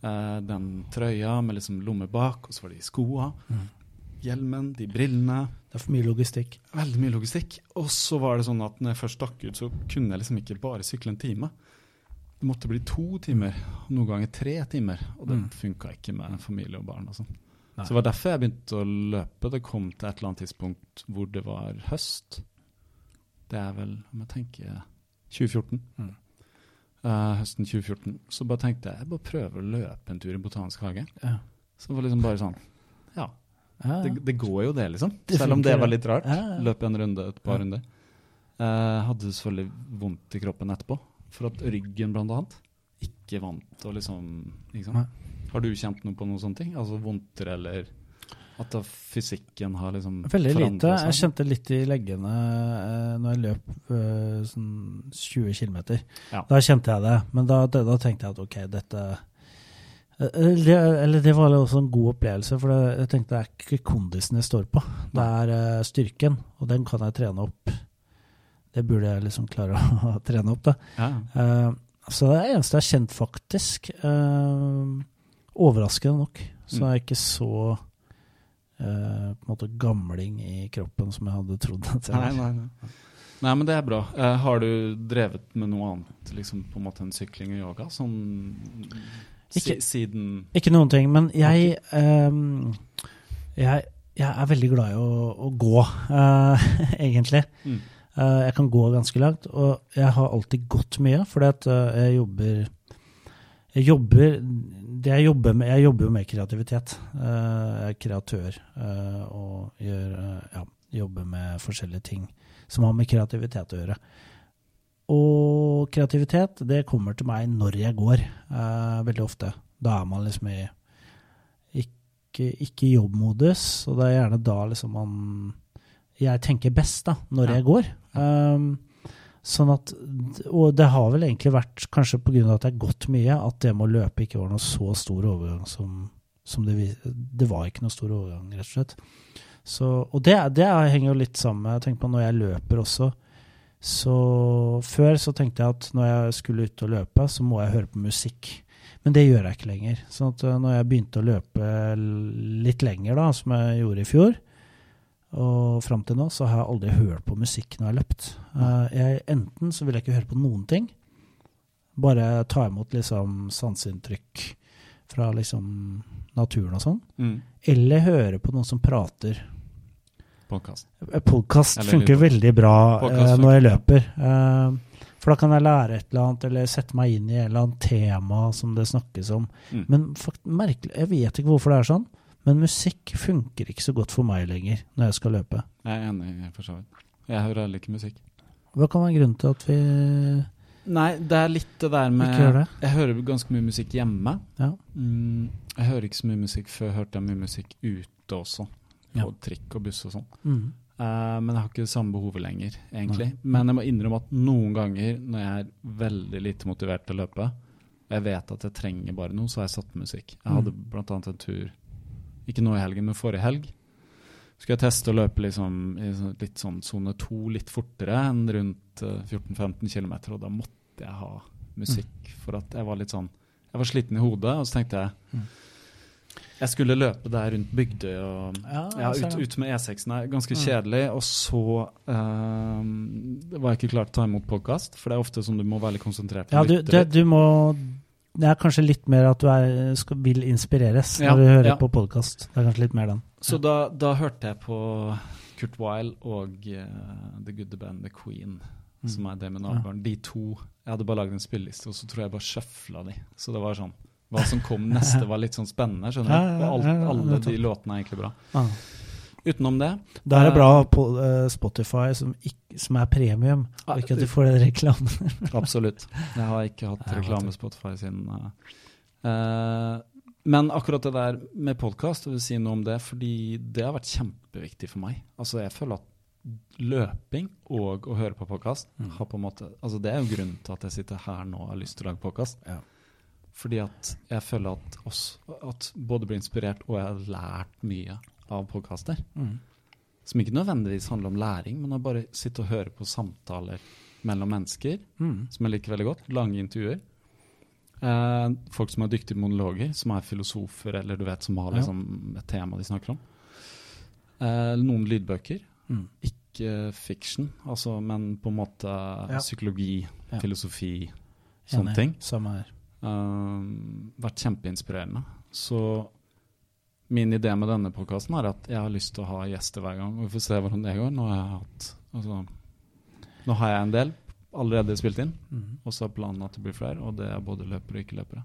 eh, den trøya med liksom lomme bak, og så var det de skoa. Mm. Hjelmen, de brillene. Det er for mye logistikk. Veldig mye logistikk. Og så var det sånn at når jeg først stakk ut, så kunne jeg liksom ikke bare sykle en time. Det måtte bli to timer, noen ganger tre timer. Og det mm. funka ikke med familie og barn. og sånn. Så det var derfor jeg begynte å løpe. Det kom til et eller annet tidspunkt hvor det var høst. Det er vel, om jeg tenker 2014. Mm. Uh, høsten 2014. Så bare tenkte jeg jeg bare prøver å løpe en tur i Botanisk hage. Ja. Så det var liksom bare sånn Ja. ja. Det, det, går jo det, liksom. Det Selv om det var litt rart. Ja, Løp en runde, et par runder. Uh, hadde selvfølgelig vondt i kroppen etterpå. For at ryggen, blant annet, ikke vant å liksom? Har du kjent noe på noen sånne ting? Altså vondtere eller at da fysikken har liksom Veldig lite. Seg? Jeg kjente litt i leggene eh, når jeg løp eh, sånn 20 km. Ja. Da kjente jeg det. Men da, da, da, tenkte jeg at ok, dette eh, det, eller det var også en god opplevelse, for jeg tenkte det er ikke kondisen jeg står på. Det er eh, styrken, og den kan jeg trene opp. Det burde jeg liksom klare å trene opp, da. Ja. Uh, så det er det eneste jeg har kjent, faktisk. Uh, Overraskende nok så er jeg ikke så uh, på en måte gamling i kroppen som jeg hadde trodd at jeg var. Nei, nei, nei. nei men det er bra. Uh, har du drevet med noe annet, liksom på en måte enn sykling og yoga? Sånn ikke, siden Ikke noen ting, men jeg, um, jeg, jeg er veldig glad i å, å gå, uh, egentlig. Mm. jeg kan gå ganske langt, og jeg har alltid gått mye, fordi at jeg jobber jeg jobber, jeg jobber, med, jeg jobber jo med kreativitet. Eh, jeg er kreatør eh, og gjør, eh, ja, jobber med forskjellige ting som har med kreativitet å gjøre. Og kreativitet, det kommer til meg når jeg går, veldig ofte. Da er man liksom i ikke, ikke jobbmodus, og det er gjerne da liksom man Jeg tenker best, da, når ja. jeg går. Um, Sånn at, og det har vel egentlig vært, kanskje pga. at det er gått mye, at det med å løpe ikke var noe så stor overgang som, som det, det, var ikke noe stor overgang, rett og slett. Så, og det, det, henger jo litt sammen med tenker på når jeg løper også. Så før så tenkte jeg at når jeg skulle ut og løpe, så må jeg høre på musikk. Men det gjør jeg ikke lenger. Sånn at eh, når jeg begynte å løpe litt lenger, da, som jeg gjorde i fjor, og fram til nå så har jeg aldri hørt på musikk når jeg har løpt. Uh, jeg, enten så vil jeg ikke høre på noen ting, bare ta imot liksom sanseinntrykk fra liksom naturen og sånn, mm. eller høre på noen som prater. Podkast. Eh, podkast funker veldig bra uh, når jeg løper. Uh, for da kan jeg lære et eller annet, eller sette meg inn i et eller annet tema som det snakkes om. Mm. Men fakt, merkelig, jeg vet ikke hvorfor det er sånn. Men musikk funker ikke så godt for meg lenger når jeg skal løpe. Jeg er enig, for så vidt. Jeg hører heller ikke musikk. Hva kan være grunnen til at vi Nei, det er litt det der med det. Jeg hører ganske mye musikk hjemme. Ja. Mm, jeg hører ikke så mye musikk før jeg hørte mye musikk ute også. På ja. trikk og buss og sånn. Mm. Uh, men jeg har ikke det samme behovet lenger, egentlig. Nei. Men jeg må innrømme at noen ganger når jeg er veldig lite motivert til å løpe, og jeg vet at jeg trenger bare noe, så har jeg satt musikk. Jeg hadde mm. annet en tur ikke nå i helgen, men forrige helg. Skulle jeg teste å løpe liksom, i litt sånn sone to litt fortere enn rundt 14-15 km, og da måtte jeg ha musikk. Mm. For at jeg var litt sånn Jeg var sliten i hodet, og så tenkte jeg mm. Jeg skulle løpe der rundt Bygdøy og ja, ut, ut, med E6-en. Ganske mm. kjedelig. Og så um, var jeg ikke klar til å ta imot podkast, for det er ofte sånn du må være litt konsentrert. Ja, du, det, du må det er kanskje litt mer at du er, skal, vil inspireres når du hører ja. på podkast. Det er kanskje litt mer den. Så da, da, hørte jeg på Kurt Wile og uh, The Good The Band The Queen, mm. som er det med Ja. De to Jeg hadde bare lagd en spilleliste, og så tror jeg bare sjøfla de. Så det var sånn Hva som kom neste, var litt sånn spennende, skjønner du. Og alt, alle de låtene er egentlig bra. Ja. Utenom det Da er det bra på uh, Spotify, som, ikke, som, er premium, og ikke at du får den reklamen. Absolutt. Jeg har ikke hatt reklame Spotify siden uh, Men akkurat det der med podkast, vil si noe om det, fordi det har vært kjempeviktig for meg. Altså Jeg føler at løping og å høre på podkast mm. har på en måte Altså Det er jo grunnen til at jeg sitter her nå og har lyst til å lage podkast. Ja. Fordi at jeg føler at, også, at både blir inspirert og jeg har lært mye av podkaster. Mm. Som ikke nødvendigvis handler om læring, men å bare sitte og høre på samtaler mellom mennesker, mm. som jeg liker veldig godt. Lange intervjuer. Eh, folk som er dyktige monologer, som er filosofer eller du vet, som har liksom, et tema de snakker om. Eh, noen lydbøker. Mm. Ikke fiction, altså, men på en måte ja. psykologi, ja. filosofi, sånne ting. Samme her. Eh, vært kjempeinspirerende. Så min idé med denne podkasten er at jeg har lyst til å ha gjester hver gang. Vi får se hvordan det går. Nå har jeg, hatt, altså, nå har jeg en del allerede spilt inn, mm. og så er planen at det blir flere. Og det er både løpere og ikke-løpere.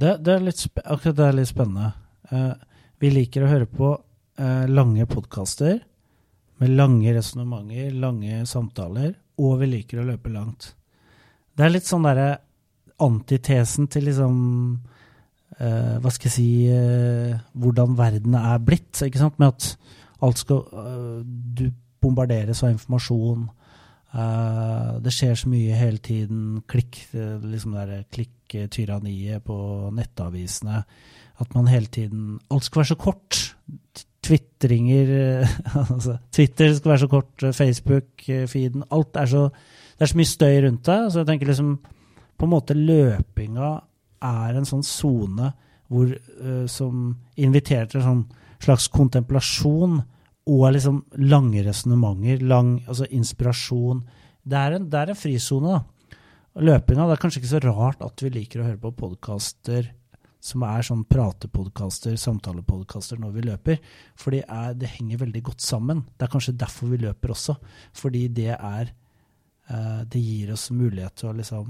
Det, det, er litt akkurat det er litt spennende. Uh, vi liker å høre på uh, lange podkaster med lange resonnementer, lange samtaler, og vi liker å løpe langt. Det er litt sånn derre antitesen til liksom uh, Hva skal jeg si uh, Hvordan verden er blitt. ikke sant? Med at alt skal uh, Du bombarderes av informasjon. det skjer så mye hele tiden. Klikk, liksom der, klikk-tyranniet på nettavisene. At man hele tiden Alt skal være så kort. Twitringer altså, Twitter skal være så kort. Facebook-feeden. Alt er så Det er så mye støy rundt det. Så jeg tenker liksom på en måte løpinga er en sånn sone uh, som inviterer til en sånn slags kontemplasjon og liksom lange resonnementer, lang altså inspirasjon. Det er en, en frisone, da. Løpinga Det er kanskje ikke så rart at vi liker å høre på podkaster som er sånn pratepodkaster, samtalepodkaster når vi løper. For det, henger veldig godt sammen. Det er kanskje derfor vi løper også. Fordi det er uh, Det gir oss mulighet til å liksom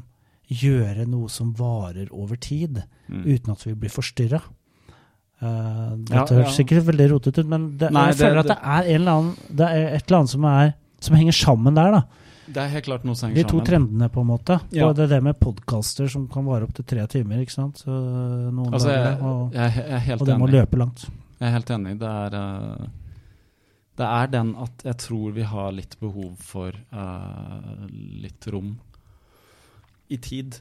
gjøre noe som varer over tid, mm. uten at vi blir forstyrra. Uh, eh, dette ja, høres sikkert veldig rotete ut, men det, Nei, jeg føler det, at det er, annen, det er et eller annet som, er, som henger sammen der. da. Det er helt klart noe som henger sammen. De to trendene, på en måte. Ja. Og det er det med podkaster som kan vare opptil tre timer. ikke sant? Så noen altså, jeg, og, jeg, jeg er helt og det må løpe langt. Jeg er helt enig. Det er, uh, det er den at jeg tror vi har litt behov for uh, litt rom i tid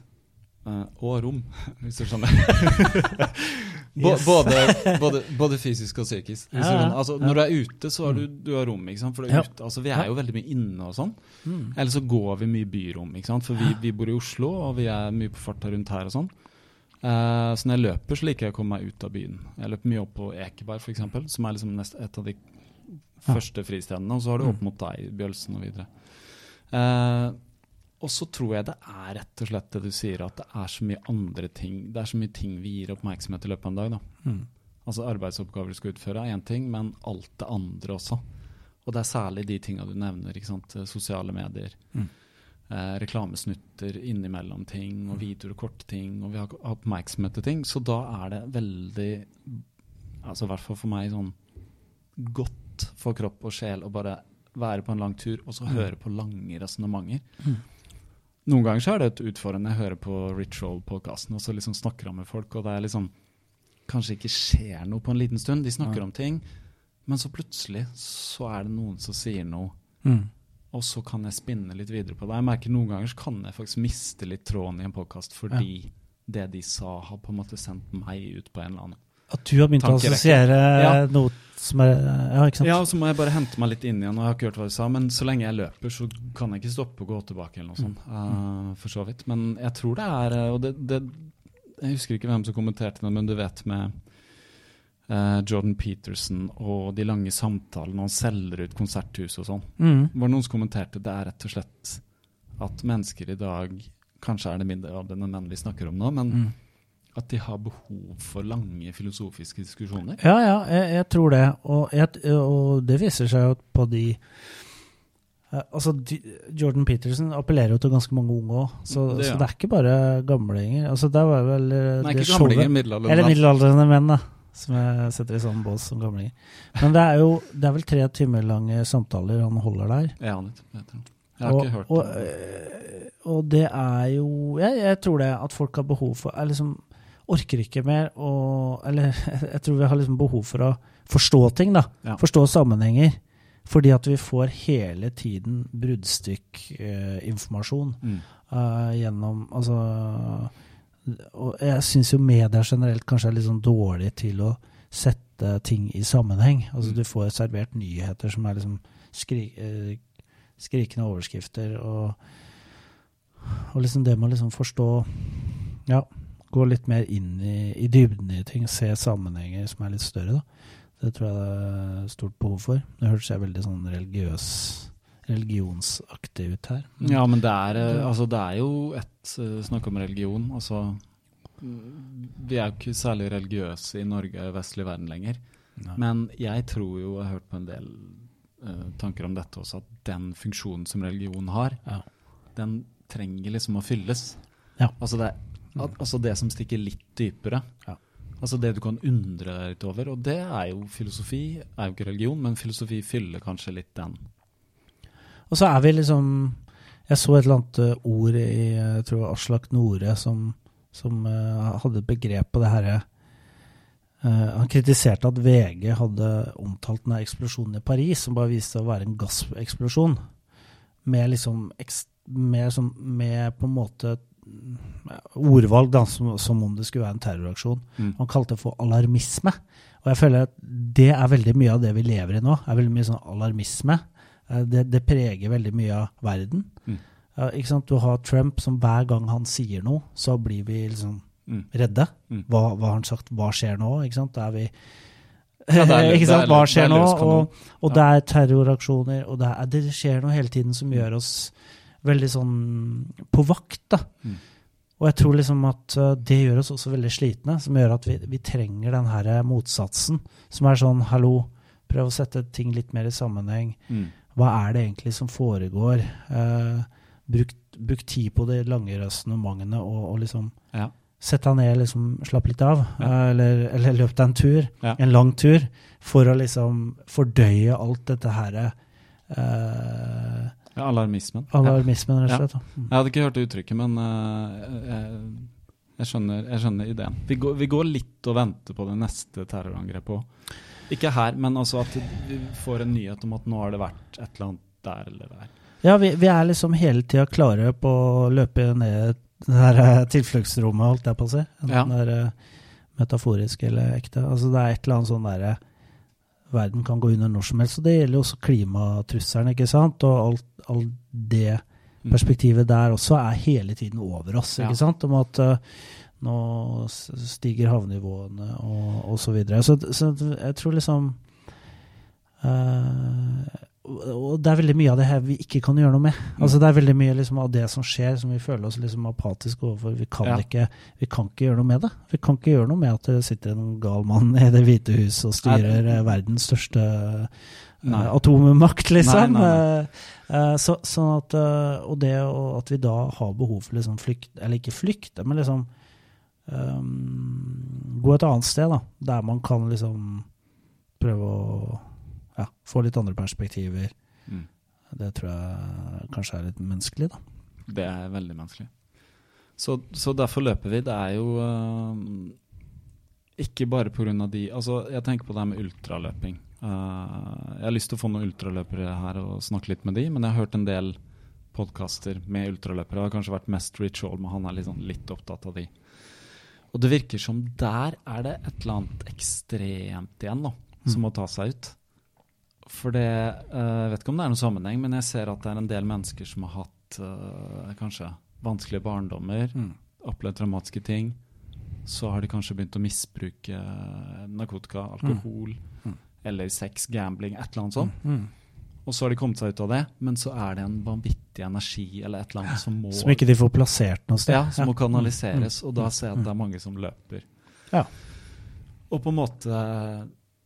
uh, og rom, hvis du skjønner. yes. både, både, både, fysisk og psykisk. Ja, ja, altså. Når du er ute, så har du, du har rom. For er ute, altså, Vi er jo veldig mye inne og sånn. Mm. Eller så går vi mye byrom. For vi, vi, bor i Oslo, og vi er mye på farta rundt her og sånn. Uh, så når jeg løper, så liker jeg å komme meg ut av byen. Jeg løper mye opp på Ekeberg, f.eks., som er liksom nest, et av de første fristedene. Og så har du opp mm. mot deg, Bjølsen og videre. Uh, og så tror jeg det er rett og slett det du sier, at det er så mye andre ting Det er så mye ting vi gir oppmerksomhet i løpet av en dag. da. Mm. Altså Arbeidsoppgaver du skal utføre, er én ting, men alt det andre også. Og det er særlig de tinga du nevner. ikke sant? Sosiale medier. Mm. Eh, reklamesnutter innimellom ting, og mm. videoer og korte ting. Og vi har oppmerksomhet til ting. Så da er det veldig, altså i hvert fall for meg, sånn godt for kropp og sjel å bare være på en lang tur og så mm. høre på lange resonnementer. Mm. Noen ganger så er det et utfordrende. Jeg hører på Ritual-podkasten og så liksom snakker han med folk, og det er liksom Kanskje ikke skjer noe på en liten stund. De snakker ja. om ting, men så plutselig så er det noen som sier noe. Mm. Og så kan jeg spinne litt videre på det. Jeg merker Noen ganger så kan jeg faktisk miste litt tråden i en podkast fordi ja. det de sa, har på en måte sendt meg ut på en eller annen At du har begynt å assosiere ja. noe som er Ja, ikke sant? Ja, så må jeg bare hente meg litt inn igjen. og Jeg har ikke hørt hva du sa, men så lenge jeg løper, så kan jeg ikke stoppe og gå tilbake. eller noe sånt, uh, For så vidt. Men jeg tror det er eh, og det, det, Jeg husker ikke hvem som kommenterte det, men du vet med uh, Jordan Peterson og de lange samtalene han selger ut konserthus og sånn. Mm. Var det noen som kommenterte det er rett og slett at mennesker i dag Kanskje er det mindre av det enn menn vi snakker om nå, men mm at de har behov for lange filosofiske diskusjoner? Ja, ja, jeg, jeg tror det. Og, jeg, og, det viser seg jo på de uh, Altså, de, Jordan Peterson appellerer jo til ganske mange unge òg, så, det, ja. så, det er ikke bare gamlinger. Altså, det var vel uh, Nei, ikke gamlinger, middelaldrende. Eller middelaldrende menn, da. Som jeg setter i sånn bås som gamlinger. Men det er jo det er vel tre timer lange samtaler han holder der. Ja, jeg har og, ikke hørt og, det. Og det er jo jeg, jeg, tror det at folk har behov for liksom orker ikke mer å Eller jeg tror vi har liksom behov for å forstå ting, da. Ja. Forstå sammenhenger. Fordi at vi får hele tiden bruddstykkinformasjon eh, mm. uh, gjennom Altså Og jeg syns jo media generelt kanskje er litt sånn dårlig til å sette ting i sammenheng. Altså mm. du får servert nyheter som er liksom skri, uh, skrikende overskrifter, og, og liksom det med å liksom forstå Ja, gå litt mer inn i, i dybden i ting, se sammenhenger som er litt større, da. Det tror jeg det er stort behov for. Det hørtes jeg veldig sånn religiøs religionsaktig ut her. Men, ja, men det er, eh, altså, det er jo et uh, snakk om religion. Altså, vi er jo ikke særlig religiøse i Norge og vestlig verden lenger. Nei. Men jeg tror jo, jeg har hørt på en del uh, tanker om dette også, at den funksjonen som religion har, ja. den trenger liksom å fylles. Ja. Altså, det, at, altså det som stikker litt dypere. Ja. Altså det du kan undre deg litt over. Og det er jo filosofi, er jo ikke religion, men filosofi fyller kanskje litt den. Og så er vi liksom Jeg så et eller annet eh, ord i jeg tror Aslak Nore som, som uh, hadde et begrep på det herre uh, Han kritiserte at VG hadde omtalt denne eksplosjonen i Paris, som bare viste seg å være en gasseksplosjon. Med liksom med, som, med på en måte ordvalg da, som, som, om det skulle være en terroraksjon. Mm. Han kalte det for alarmisme. Og jeg føler at det er veldig mye av det vi lever i nå. er veldig mye sånn alarmisme. Eh, det, det preger veldig mye av verden. Mm. Ikke sant? Du har Trump som hver gang han sier noe, så blir vi liksom mm. redde. Mm. Hva, hva, har han sagt? Hva skjer nå? Ikke sant? Da er vi ja, er, ikke sant? Hva skjer nå? Og, og det er terroraksjoner, og det, er, det, skjer noe hele tiden som gjør oss veldig sånn på vakt. da. Mm. Og jeg tror liksom at uh, det gjør oss også veldig slitne, som gjør at vi, vi, trenger den her motsatsen. Som er sånn hallo, prøv å sette ting litt mer i sammenheng. Mm. Hva er det egentlig som foregår? Eh, bruk, bruk, tid på de lange resonnementene og, og liksom ja. Sett deg ned, liksom, slapp litt av. Ja. Uh, eller, eller løp deg en tur. Ja. En lang tur. For å liksom fordøye alt dette her uh, ja, alarmismen. Alarmismen, rett og slett. Ja. Jeg hadde ikke hørt uttrykket, men uh, jeg, jeg, skjønner, jeg, skjønner, ideen. Vi går, vi går, litt og venter på det neste terrorangrepet òg. Ikke her, men altså at vi får en nyhet om at nå har det vært et eller annet der eller der. Ja, vi, vi er liksom hele tida klare på å løpe ned det her eh, tilfluktsrommet, holdt jeg på å si. Enten ja. det er uh, metaforisk eller ekte. Altså det er et eller annet sånn derre verden kan gå under når som helst. Og det gjelder jo også klimatrusselen, ikke sant. Og alt, alt det mm. perspektivet der også er hele tiden over oss, ikke ja. sant. Om at uh, nå stiger havnivåene og, og så videre. Så, så jeg tror liksom uh, og det er veldig mye av det her vi ikke kan gjøre noe med. Mm. Altså Det er veldig mye liksom, av det som skjer, som vi føler oss liksom apatiske overfor. Vi kan, ja. ikke, vi kan ikke gjøre noe med det. Vi kan ikke gjøre noe med at det sitter en gal mann i Det hvite hus og styrer nei. verdens største uh, atommakt, liksom. Nei, nei, uh, så, sånn at, og det og at vi da har behov for liksom flykt, eller ikke flykt, men liksom um, gå et annet sted, da. Der man kan liksom prøve å ja, få litt andre perspektiver. Mm. Det tror jeg kanskje er litt menneskelig, da. Det er veldig menneskelig. Så, så derfor løper vi. Det er jo uh, ikke bare pga. de Altså, jeg tenker på det her med ultraløping. Uh, jeg har lyst til å få noen ultraløpere her og snakke litt med de, men jeg har hørt en del podkaster med ultraløpere. Det har kanskje vært mest Rich Men han er sånn, litt opptatt av de. Og det virker som der er det et eller annet ekstremt igjen nå, som mm. må ta seg ut. For det uh, Jeg vet ikke om det er noen sammenheng, men jeg ser at det er en del mennesker som har hatt uh, kanskje vanskelige barndommer, mm. opplevd traumatiske ting. Så har de kanskje begynt å misbruke narkotika, alkohol mm. mm. eller sex, gambling, et eller annet sånt. Mm. mm. Og så har de kommet seg ut av det, men så er det en vanvittig energi eller et eller annet som må Som ikke de får plassert noe sted. Ja, som ja. må kanaliseres. Og da ser jeg at det er mange som løper. Ja. Og på en måte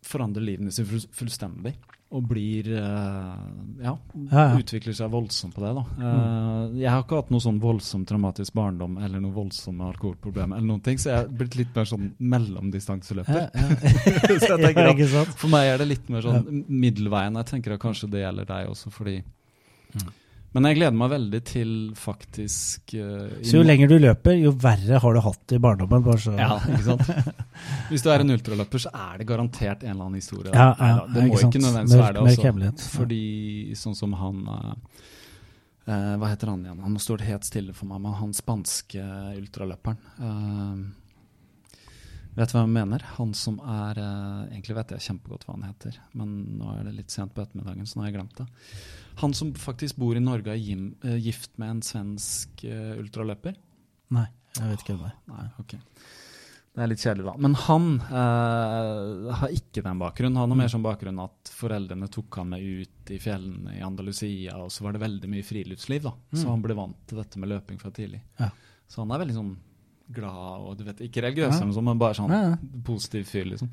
forandrer livene sine fullstendig og blir uh, ja, utvikler seg voldsomt på det. da. Uh, jeg har ikke hatt noe sånn voldsomt traumatisk barndom eller noe voldsomme alkoholproblemer, eller noen ting, så jeg er blitt litt mer sånn mellomdistanseløper. så jeg tenker at For meg er det litt mer sånn middelveien. Jeg tenker at kanskje det gjelder deg også, fordi mm. Men jeg gleder meg veldig til faktisk uh, Så jo lenger du løper, jo verre har du hatt det i barndommen? Ja, ikke sant? Hvis du er en ultraløper, så er det garantert en eller annen historie. Ja, ja, det må ikke nødvendigvis være det. Også, altså. fordi sånn som han uh, uh, Hva heter han igjen? Han står helt stille for meg, men han spanske ultraløperen. Vet du hva jeg mener? Han som er Egentlig vet jeg kjempegodt hva han heter, men nå er det litt sent på ettermiddagen, så nå har jeg glemt det. Han som faktisk bor i Norge, er eh, gift med en svensk uh, ultraløper? Nei, jeg vet ikke hvem det er. Nei, ok. Det er litt kjedelig, da. Men han uh, har ikke den bakgrunnen. Han har mer som bakgrunn at foreldrene tok han med ut i fjellene i Andalusia, og så var det veldig mye friluftsliv, da. Mm. Så han ble vant til dette med løping fra tidlig. Ja. Så han er veldig sånn glad og du vet, Ikke religiøs, ja. men bare sånn ja. positiv fyr. liksom.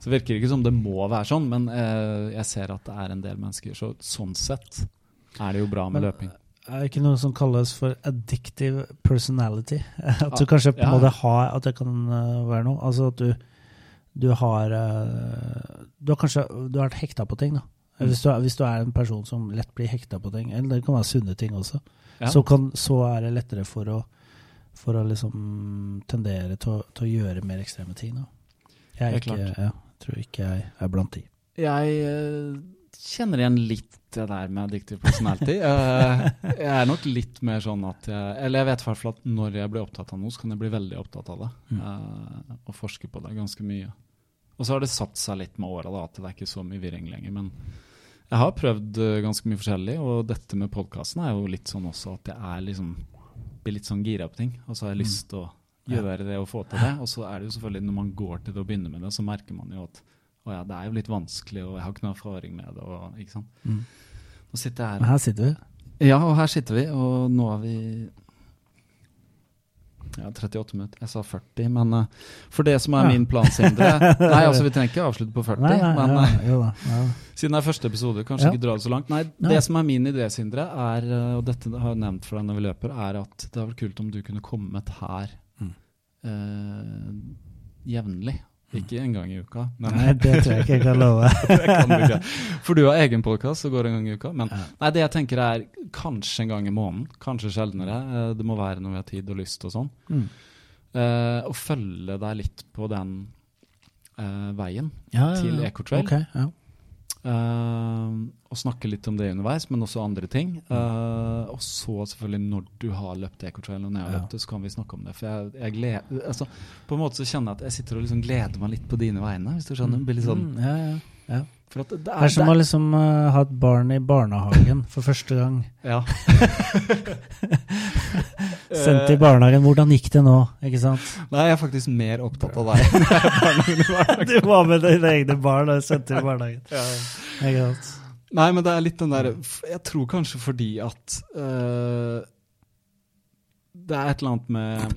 Så virker det ikke som det må være sånn, men eh, jeg ser at det er en del mennesker. Så sånn sett er det jo bra med men, løping. Er det ikke noe som kalles for addictive personality? At du kanskje på en ja. måte har At det kan uh, være noe? Altså at du, du har uh, Du har kanskje du har vært hekta på ting, da. Mm. Hvis, du, hvis, du, er en person som lett blir hekta på ting, eller det kan være sunne ting også, så, kan, så er det lettere for å for å liksom tendere til å, til å gjøre mer ekstreme ting. Da. Jeg, ikke, ja, tror ikke jeg er blant de. Jeg uh, kjenner igjen litt det der med addictive personality. uh, jeg er nok litt mer sånn at jeg Eller jeg vet i hvert fall at når jeg blir opptatt av noe, så kan jeg bli veldig opptatt av det. Uh, og forske på det ganske mye. Og så har det satt seg litt med åra at det er ikke så mye virring lenger. Men jeg har prøvd ganske mye forskjellig, og dette med podkasten er jo litt sånn også at jeg er liksom blir litt sånn gira på ting, og så har jeg mm. lyst til å gjøre det og få til det. Og så er det jo selvfølgelig når man går til det og begynner med det, så merker man jo at å ja, det er jo litt vanskelig, og jeg har ikke noe erfaring med det. Og, ikke sant? Mm. Nå sitter jeg her. Her sitter vi. Ja, og her sitter vi, og nå er vi ja, 38 minutter. Jeg sa 40, men uh, for det som er ja. min plan, Sindre Nei, altså vi trenger ikke avslutte på 40, nei, nei, men uh, ja, ja, siden det er første episode, kanskje ikke dra det så langt. Nei, det som er min idé, Sindre, er, uh, og dette har jeg nevnt for deg når vi løper, er at det hadde vært kult om du kunne kommet her mm. jevnlig ikke en gang i uka. Nei, det tror jeg ikke jeg kan love. kan du ikke. For du har egen podkast som går en gang i uka. Men ja. nei, det jeg tenker er kanskje en gang i måneden. Kanskje sjeldnere. Eh, det må være når vi har tid og lyst og sånn. Mm. Uh, og følge deg litt på den uh, veien ja, ja, til Ecotrail. Okay, ja. Uh, og snakke litt om det underveis, men også andre ting. Uh, og så selvfølgelig når du har løpt Ecotrail og når jeg har løpt det, så kan vi snakke om det. For jeg, jeg gleder, altså, På en måte så kjenner jeg at jeg sitter og liksom gleder meg litt på dine vegne. hvis du skjønner. Mm. blir litt sånn, mm, ja, ja, ja. For det, det, er, det, er, som å liksom uh, ha et barn i barnehagen for første gang. Ja. Sendt i barnehagen. Hvordan gikk det nå? Ikke sant? Nei, jeg er faktisk mer opptatt av deg. enn barnehagen. du var med dine egne barn og sendte i barnehagen. Ja. Ikke sant? Nei, men det er litt den der Jeg tror kanskje fordi at uh, Det er et eller annet med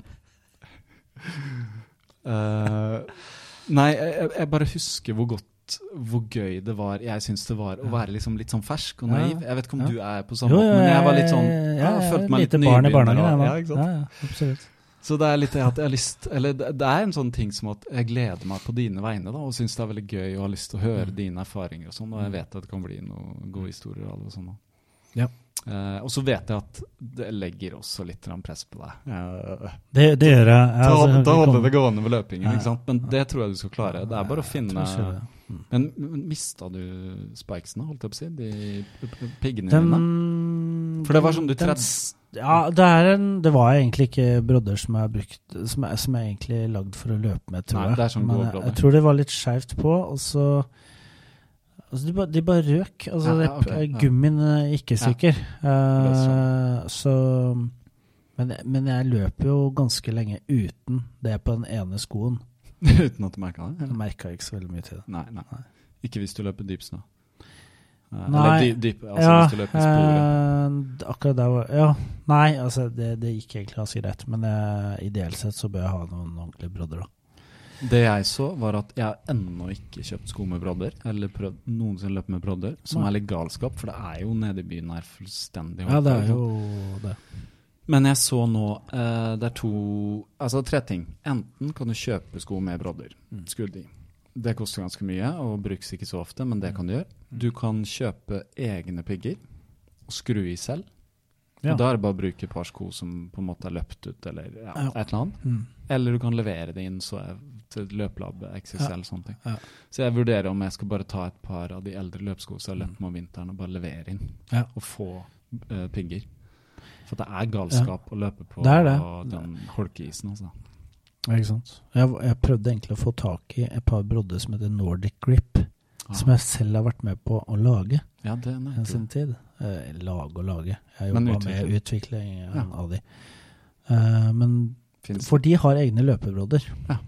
uh, Nei, jeg, jeg, bare husker hvor godt hvor gøy det var Jeg syns det var å være liksom litt sånn fersk og naiv. Jeg vet ikke om du er på samme måte, men jeg var litt sånn ja, jeg følte meg litt nybegynner. Ja, ikke sant? Ja, ja, absolutt. Så det er litt det at jeg har lyst Eller det er en sånn ting som at jeg gleder meg på dine vegne, da, og syns det er veldig gøy og har lyst til å høre mm. dine erfaringer og sånn, og jeg vet at det kan bli noen gode historier og sånn. Ja. Uh, og så vet jeg at det legger også litt press på deg. Uh, det, det, gjør jeg. Ta, altså, ta holde det gående med løpingen, ikke sant? men det tror jeg du skal klare. Det er bare å finne mm. Men, men mista du spikesene, holdt jeg på å si? De piggene dine? For det var som du tredde ja, det, en, det, var egentlig ikke brodder som er brukt Som er, som er egentlig lagd for å løpe med, tror Nei, jeg. Sånn Men jeg, jeg, tror det var litt skeivt på, og så altså de, bare, de, bare, røk. Altså, ja, ja, okay, Gummien er ikke sikker. Uh, så men, men, jeg løper jo ganske lenge uten det på den ene skoen. uten at du merka det? Jeg merka ikke så veldig mye til det. Nei, nei. nei. Ikke hvis du løper dyp snø? Eh, Nei. Dyp, altså ja. Eh, akkurat der var Ja. Nei, altså det, det gikk egentlig ganske greit. Men uh, ideelt sett så bør jeg ha noen ordentlige brodder, da. Det jeg så, var at jeg har ennå ikke kjøpt sko med brodder, eller prøvd noensinne løpt med brodder, som er litt galskap, for det er jo nede i byen her fullstendig Ja, det er jo det. Men jeg så nå uh, Det er to Altså tre ting. Enten kan du kjøpe sko med brodder, mm. skudd. Det koster ganske mye og brukes ikke så ofte, men det kan du gjøre. Du kan kjøpe egne pigger og skru i selv. Ja. Og Da er det bare å bruke et par sko som på en måte er løpt ut, eller ja. et eller annet. Mm. Eller du kan levere det inn så er, til løpelab, XXL, sånne ting. Så jeg vurderer om jeg skal bare ta et par av de eldre løpsko som har løpt med om vinteren, og bare levere inn. Og få uh, pigger. For det er galskap å løpe på, det det. den holkeisen, altså. Ikke sant. Jeg, jeg, prøvde egentlig å få tak i et par brodder som heter Nordic Grip. Ah. Som jeg selv har vært med på å lage ja, det en sin tid. Eh, lage og lage. Jeg jobba med utvikling ja. av de. Uh, men Finns. For de har egne løpebrodder. Ja.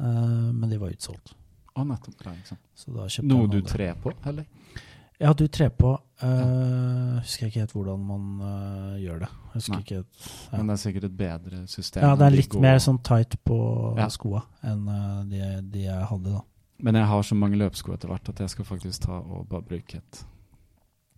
Uh, men de var utsolgt. Å, nettopp. Noe du trer på, eller? Ja, du trer på. Uh. Husker ikke helt hvordan man uh, gjør det. Helt, ja. Men det er sikkert et bedre system? Ja, det er litt mer sånn tight på ja. skoa enn uh, de, de, jeg hadde da. Men jeg har så mange løpsko etter hvert at jeg skal faktisk ta og bare bruke et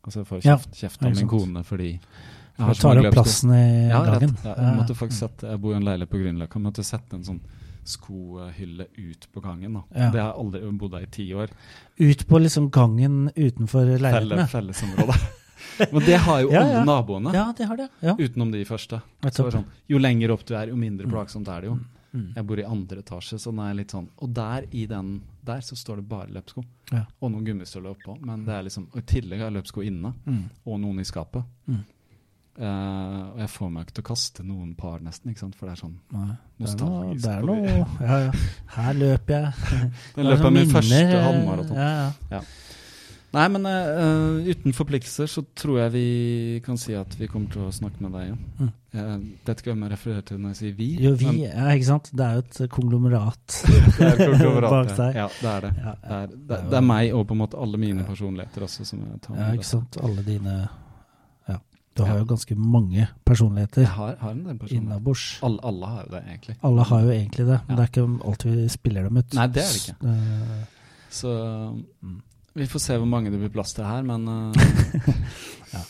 Altså jeg får kjeft, kjeft av min kone fordi jeg har så mange løpsko. plassen i ja, gangen. Ja, jeg måtte faktisk sette, jeg bor i en leilighet på Grünerløkka. Måtte sette en sånn skohylle ut på gangen. Ja. Det har jeg aldri bodd der i ti år. Ut på liksom gangen utenfor leilighetene? Felle, fellesområdet. Men det har jo ja, alle ja. naboene. Ja, det har det. Ja. Utenom de første. Sånn, jo lenger opp du er, jo mindre mm. plagsomt er det jo. Mm. Jeg bor i andre etasje, så den er litt sånn Og der i den der så står det bare løpsko. Og noen gummistøvler oppå. Men det er liksom, og i tillegg har jeg løpsko inne, mm. og noen i skapet. Mm. Uh, og jeg får meg ikke til å kaste noen par, nesten. ikke sant? For det er sånn Nei, nostalgisk. Det er noe, det er noe ja, ja. Her løper jeg. Den løper jeg min første halvmaraton. Ja, ja. ja. Nei, men uh, uten forpliktelser så tror jeg vi kan si at vi kommer til å snakke med deg igjen. Mm. Jeg vet ikke hvem jeg refererer til når jeg sier vi. Jo, vi, ja, ikke sant. Det er jo et konglomerat, det er konglomerat bak deg. Ja, det er det. Ja, det, er, det, det, er, meg og på en måte alle mine personligheter også som jeg tar med. Ja, ikke sant. Alle dine du har jo ganske mange personligheter har, har innabords. Alle, alle, har jo det, egentlig. Alle har jo egentlig det, men ja. det er ikke alltid vi spiller dem ut. Nei, det er det ikke. Uh, så mm. vi får se hvor mange det blir plass til her, men uh, ja.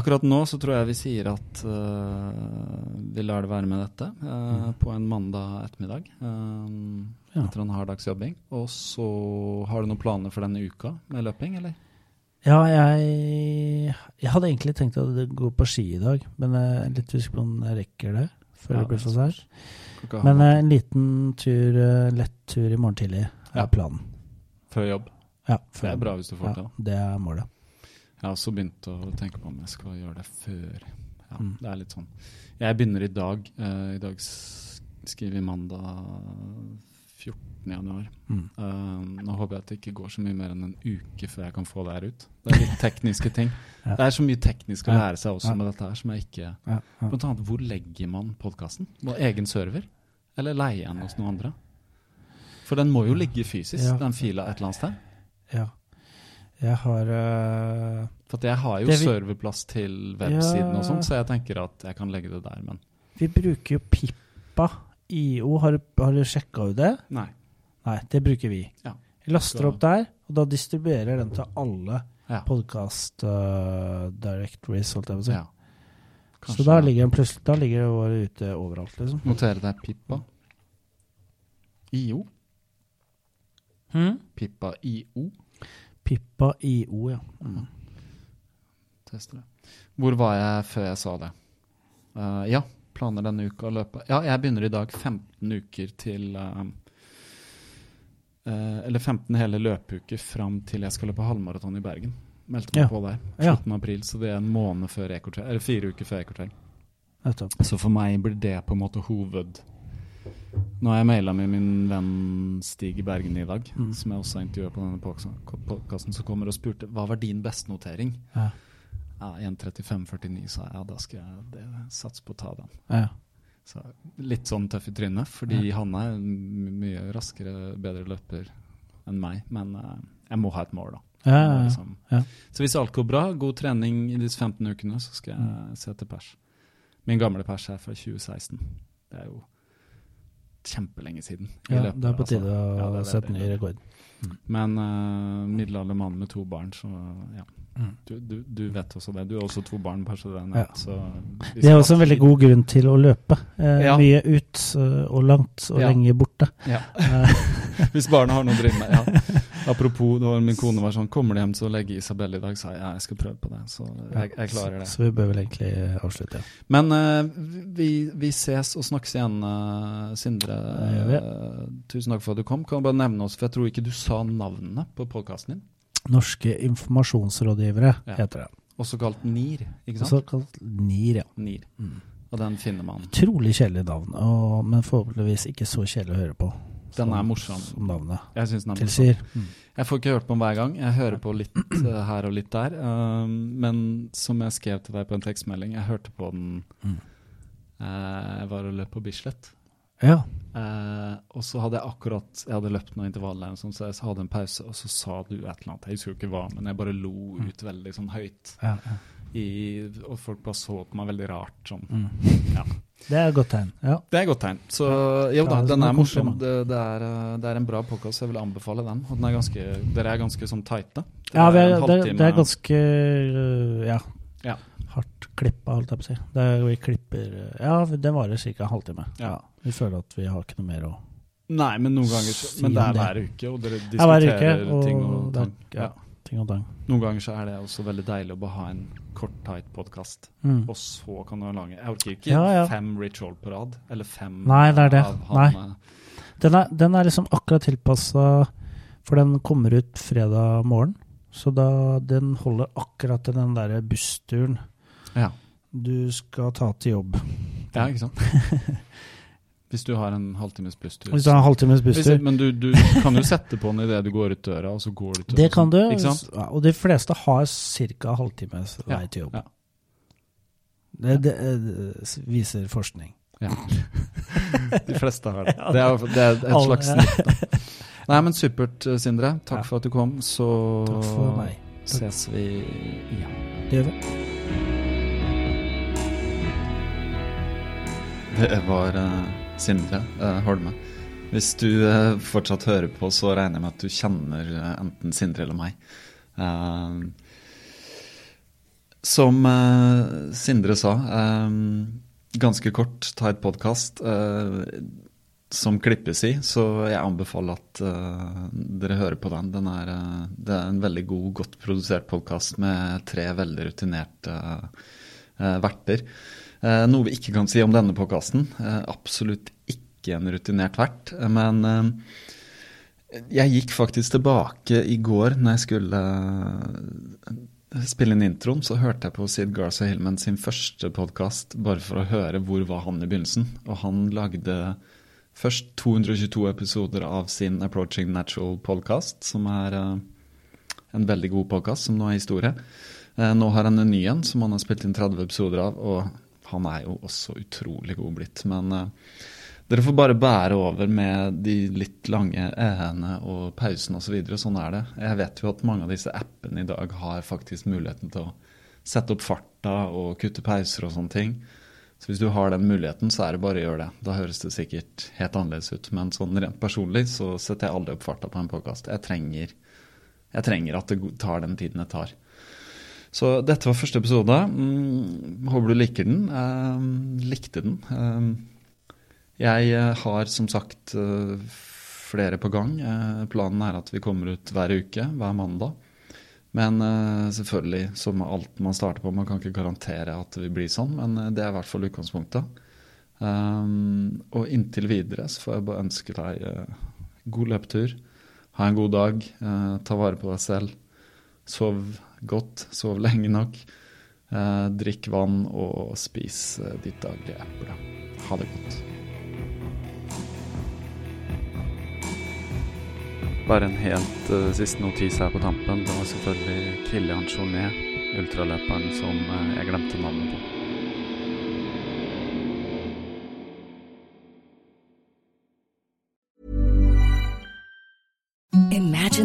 Akkurat nå så tror jeg vi sier at uh, vi lar det være med dette mm. på en mandag ettermiddag. Ja. Etter en hard dags jobbing. Og så har du noen planer for denne uka med løping, eller? Ja, jeg, jeg hadde egentlig tenkt å gå på ski i dag, men jeg er litt usikker på om jeg rekker det før ja, det blir for sær. Men eh, en liten tur, eh, lett tur i morgen tidlig er ja. planen. Før jobb? Ja, før det er bra hvis du får til det. det. er målet. Jeg har også begynt å tenke på om jeg skal gjøre det før. Ja, mm. Det er litt sånn. Jeg begynner i dag. Uh, I dag skriver vi mandag 14. januar. Mm. Uh, nå håper jeg at det ikke går så mye mer enn en uke før jeg kan få det her ut. Det er litt tekniske ting. ja. Det er så mye teknisk å lære seg også ja. med dette her som jeg ikke ja. Blant annet, hvor legger man podkasten? Egen server? Eller leie en hos noen andre? For den må jo ligge fysisk, den fila et eller annet sted. Ja. Jeg har uh, For jeg har jo vi, serverplass til websiden og sånn, så jeg tenker at jeg kan legge det der, men Vi bruker jo Pippa IO, har, har du sjekka ut det? Nei. Nei, det bruker vi. Ja. Vi laster opp der, og da distribuerer den til alle ja. podkast uh, directories, holdt jeg på å si. Ja. Så da ligger den plutselig Da ligger det ute overalt, liksom. Notere deg Pippa. IO. Hmm? Pippa IO. Pippa IO, ja. Mm. Tester det. Hvor var jeg før jeg sa det? Uh, ja, planer denne uka å løpe? Ja, jeg begynner i dag 15 uker til uh, uh, Eller 15 hele løpeuker fram til jeg skal løpe halvmaraton i Bergen. Meldte meg ja. på der. Slutten av april, så det er en måned før Ekortrail. Eller fire uker før Ekortrail. Så for meg blir det på en måte hoved... Nå har jeg maila med min venn Stig i Bergen i dag, mm. som jeg også har intervjua på denne podkasten, som kommer og spurte hva var din bestnotering. Ja ja, 1.35,49, sa jeg. Ja, da skal jeg det, satse på å ta den. Ja. Så litt sånn tøff i trynet, fordi ja. han er mye raskere, bedre løper enn meg. Men uh, jeg må ha et mål, da. Ja, liksom. Så hvis alt går bra, god trening i disse 15 ukene, så skal jeg mm. se til pers. Min gamle pers er fra 2016. Det er jo kjempelenge siden. Ja, det er på tide altså. å sette ny rekord. Mm. Men uh, middelalder mann med to barn, så ja. Mm. Du, du, du, vet også det. Du har også to barn. Ja. det er også en veldig god grunn til å løpe. Eh, ja. Mye ut uh, og langt og ja. lenge borte. Hvis barna har noe å drive med. Apropos, da min kone var sånn 'Kommer du hjem til å legge Isabel i dag?' sa jeg ja, jeg skal prøve på det. Så jeg, jeg klarer det. Så, så, vi bør vel egentlig avslutte. Men eh, vi, vi, ses og snakkes igjen, uh, Sindre. Uh, tusen takk for at du kom. Kan du bare nevne oss, for jeg tror ikke du sa navnet på podkasten din? Norske informasjonsrådgivere ja. heter det. Også kalt NIR, ikke sant? Også kalt NIR, ja. NIR. Mm. Og den finner man. Utrolig kjedelig navn, og, men forhåpentligvis ikke så kjedelig å høre på. Den er morsom. Som navnet jeg synes den er tilsier. Mm. Jeg får ikke hørt på den hver gang. Jeg hører på litt uh, her og litt der. Um, men som jeg skrev til deg på en tekstmelding, jeg hørte på den mm. uh, Jeg var og løp på Bislett. Ja. Eh, og så hadde jeg akkurat Jeg hadde løpt noen intervaller, sånn, så jeg hadde en pause, og så sa du et eller annet. Jeg husker ikke hva, men jeg bare lo mm. ut veldig sånn høyt. Ja, ja i, og folk bare så på meg veldig rart. Sånn. Mm. Ja. Det er et godt tegn. Ja. Det er et godt tegn. Så jo da, den er morsom. Det, det, er, eh, det, er, en bra podkast, jeg vil anbefale den. Og den er ganske, dere er ganske sånn tighte. Ja, er det, det, er ganske uh, ja, ja. hardt klippa, holdt jeg på å si. Det er, vi klipper Ja, den varer ca. en halvtime. Ja. Vi føler at vi har ikke noe mer å Nei, men noen ganger Men det er hver uke, og dere diskuterer uke, og ting og tang. Ja ting og tang. Noen ganger så er det også veldig deilig å bare ha en kort, tight podkast, mm. og så kan du ha lange Jeg orker ikke ja, ja. fem Old på rad, eller fem Nei, det er det. Nei. Den er, den er, liksom akkurat tilpassa, for den kommer ut fredag morgen. Så da, den holder akkurat til den derre bussturen ja. du skal ta til jobb. Ja, ikke sant. Hvis du har en halvtimes busstur. Hvis du har en halvtimes busstur. Men du, du, kan jo sette på den idet du går ut døra, og så går du til Det kan du, og de fleste har ca. halvtimes vei til jobb. Ja. Det, det, det, viser forskning. Ja. De fleste har det. Det er, det er et slags snitt. Nei, men supert, Sindre. Takk for at du kom. Så ses vi igjen. Det gjør vi. Det var uh, Sindre uh, Holme. Hvis du uh, fortsatt hører på, så regner jeg med at du kjenner uh, enten Sindre eller meg. som Sindre sa, ganske kort, ta et podkast som klippes i, så jeg anbefaler at dere hører på den. den er, det er en veldig god, godt produsert podkast med tre veldig rutinerte verter. Eh, noe vi ikke kan si om denne podkasten. Eh, absolutt ikke en rutinert vert. Men eh, jeg gikk faktisk tilbake i går når jeg skulle spille inn introen, så hørte jeg på Sid Garza Hillman sin første podkast bare for å høre hvor var han i begynnelsen. Og han lagde først 222 episoder av sin Approaching Natural-podkast, som er en veldig god podkast, som nå er historie. Nå har han en ny en som han har spilt inn 30 episoder av. og han er jo også utrolig god blitt. Men uh, dere får bare bære over med de litt lange e-ene og pausene osv. Så sånn er det. Jeg vet jo at mange av disse appene i dag har faktisk muligheten til å sette opp farta og kutte pauser og sånne ting. Så hvis du har den muligheten, så er det bare å gjøre det. Da høres det sikkert helt annerledes ut. Men sånn rent personlig så setter jeg aldri opp farta på en podkast. Jeg, jeg trenger at det tar den tiden det tar. Så dette var første episode. Mm, håper du liker den. Uh, likte den. Uh, jeg eh, har som sagt uh, flere på gang. planen er at vi kommer ut hver uke, hver mandag. Men selvfølgelig, som alt man starter på, man kan ikke garantere at det vil bli sånn, men det er i hvert fall utgangspunktet. og inntil videre så får jeg bare ønske deg god løpetur. Ha en god dag. ta vare på deg selv. Sov godt, sov lenge nok. Eh, drikk vann og spis eh, ditt daglige eple. Ha det godt. Bare en helt uh, siste notis her på tampen. Det var selvfølgelig Kilian Journet, ultraløperen som uh, jeg glemte navnet på.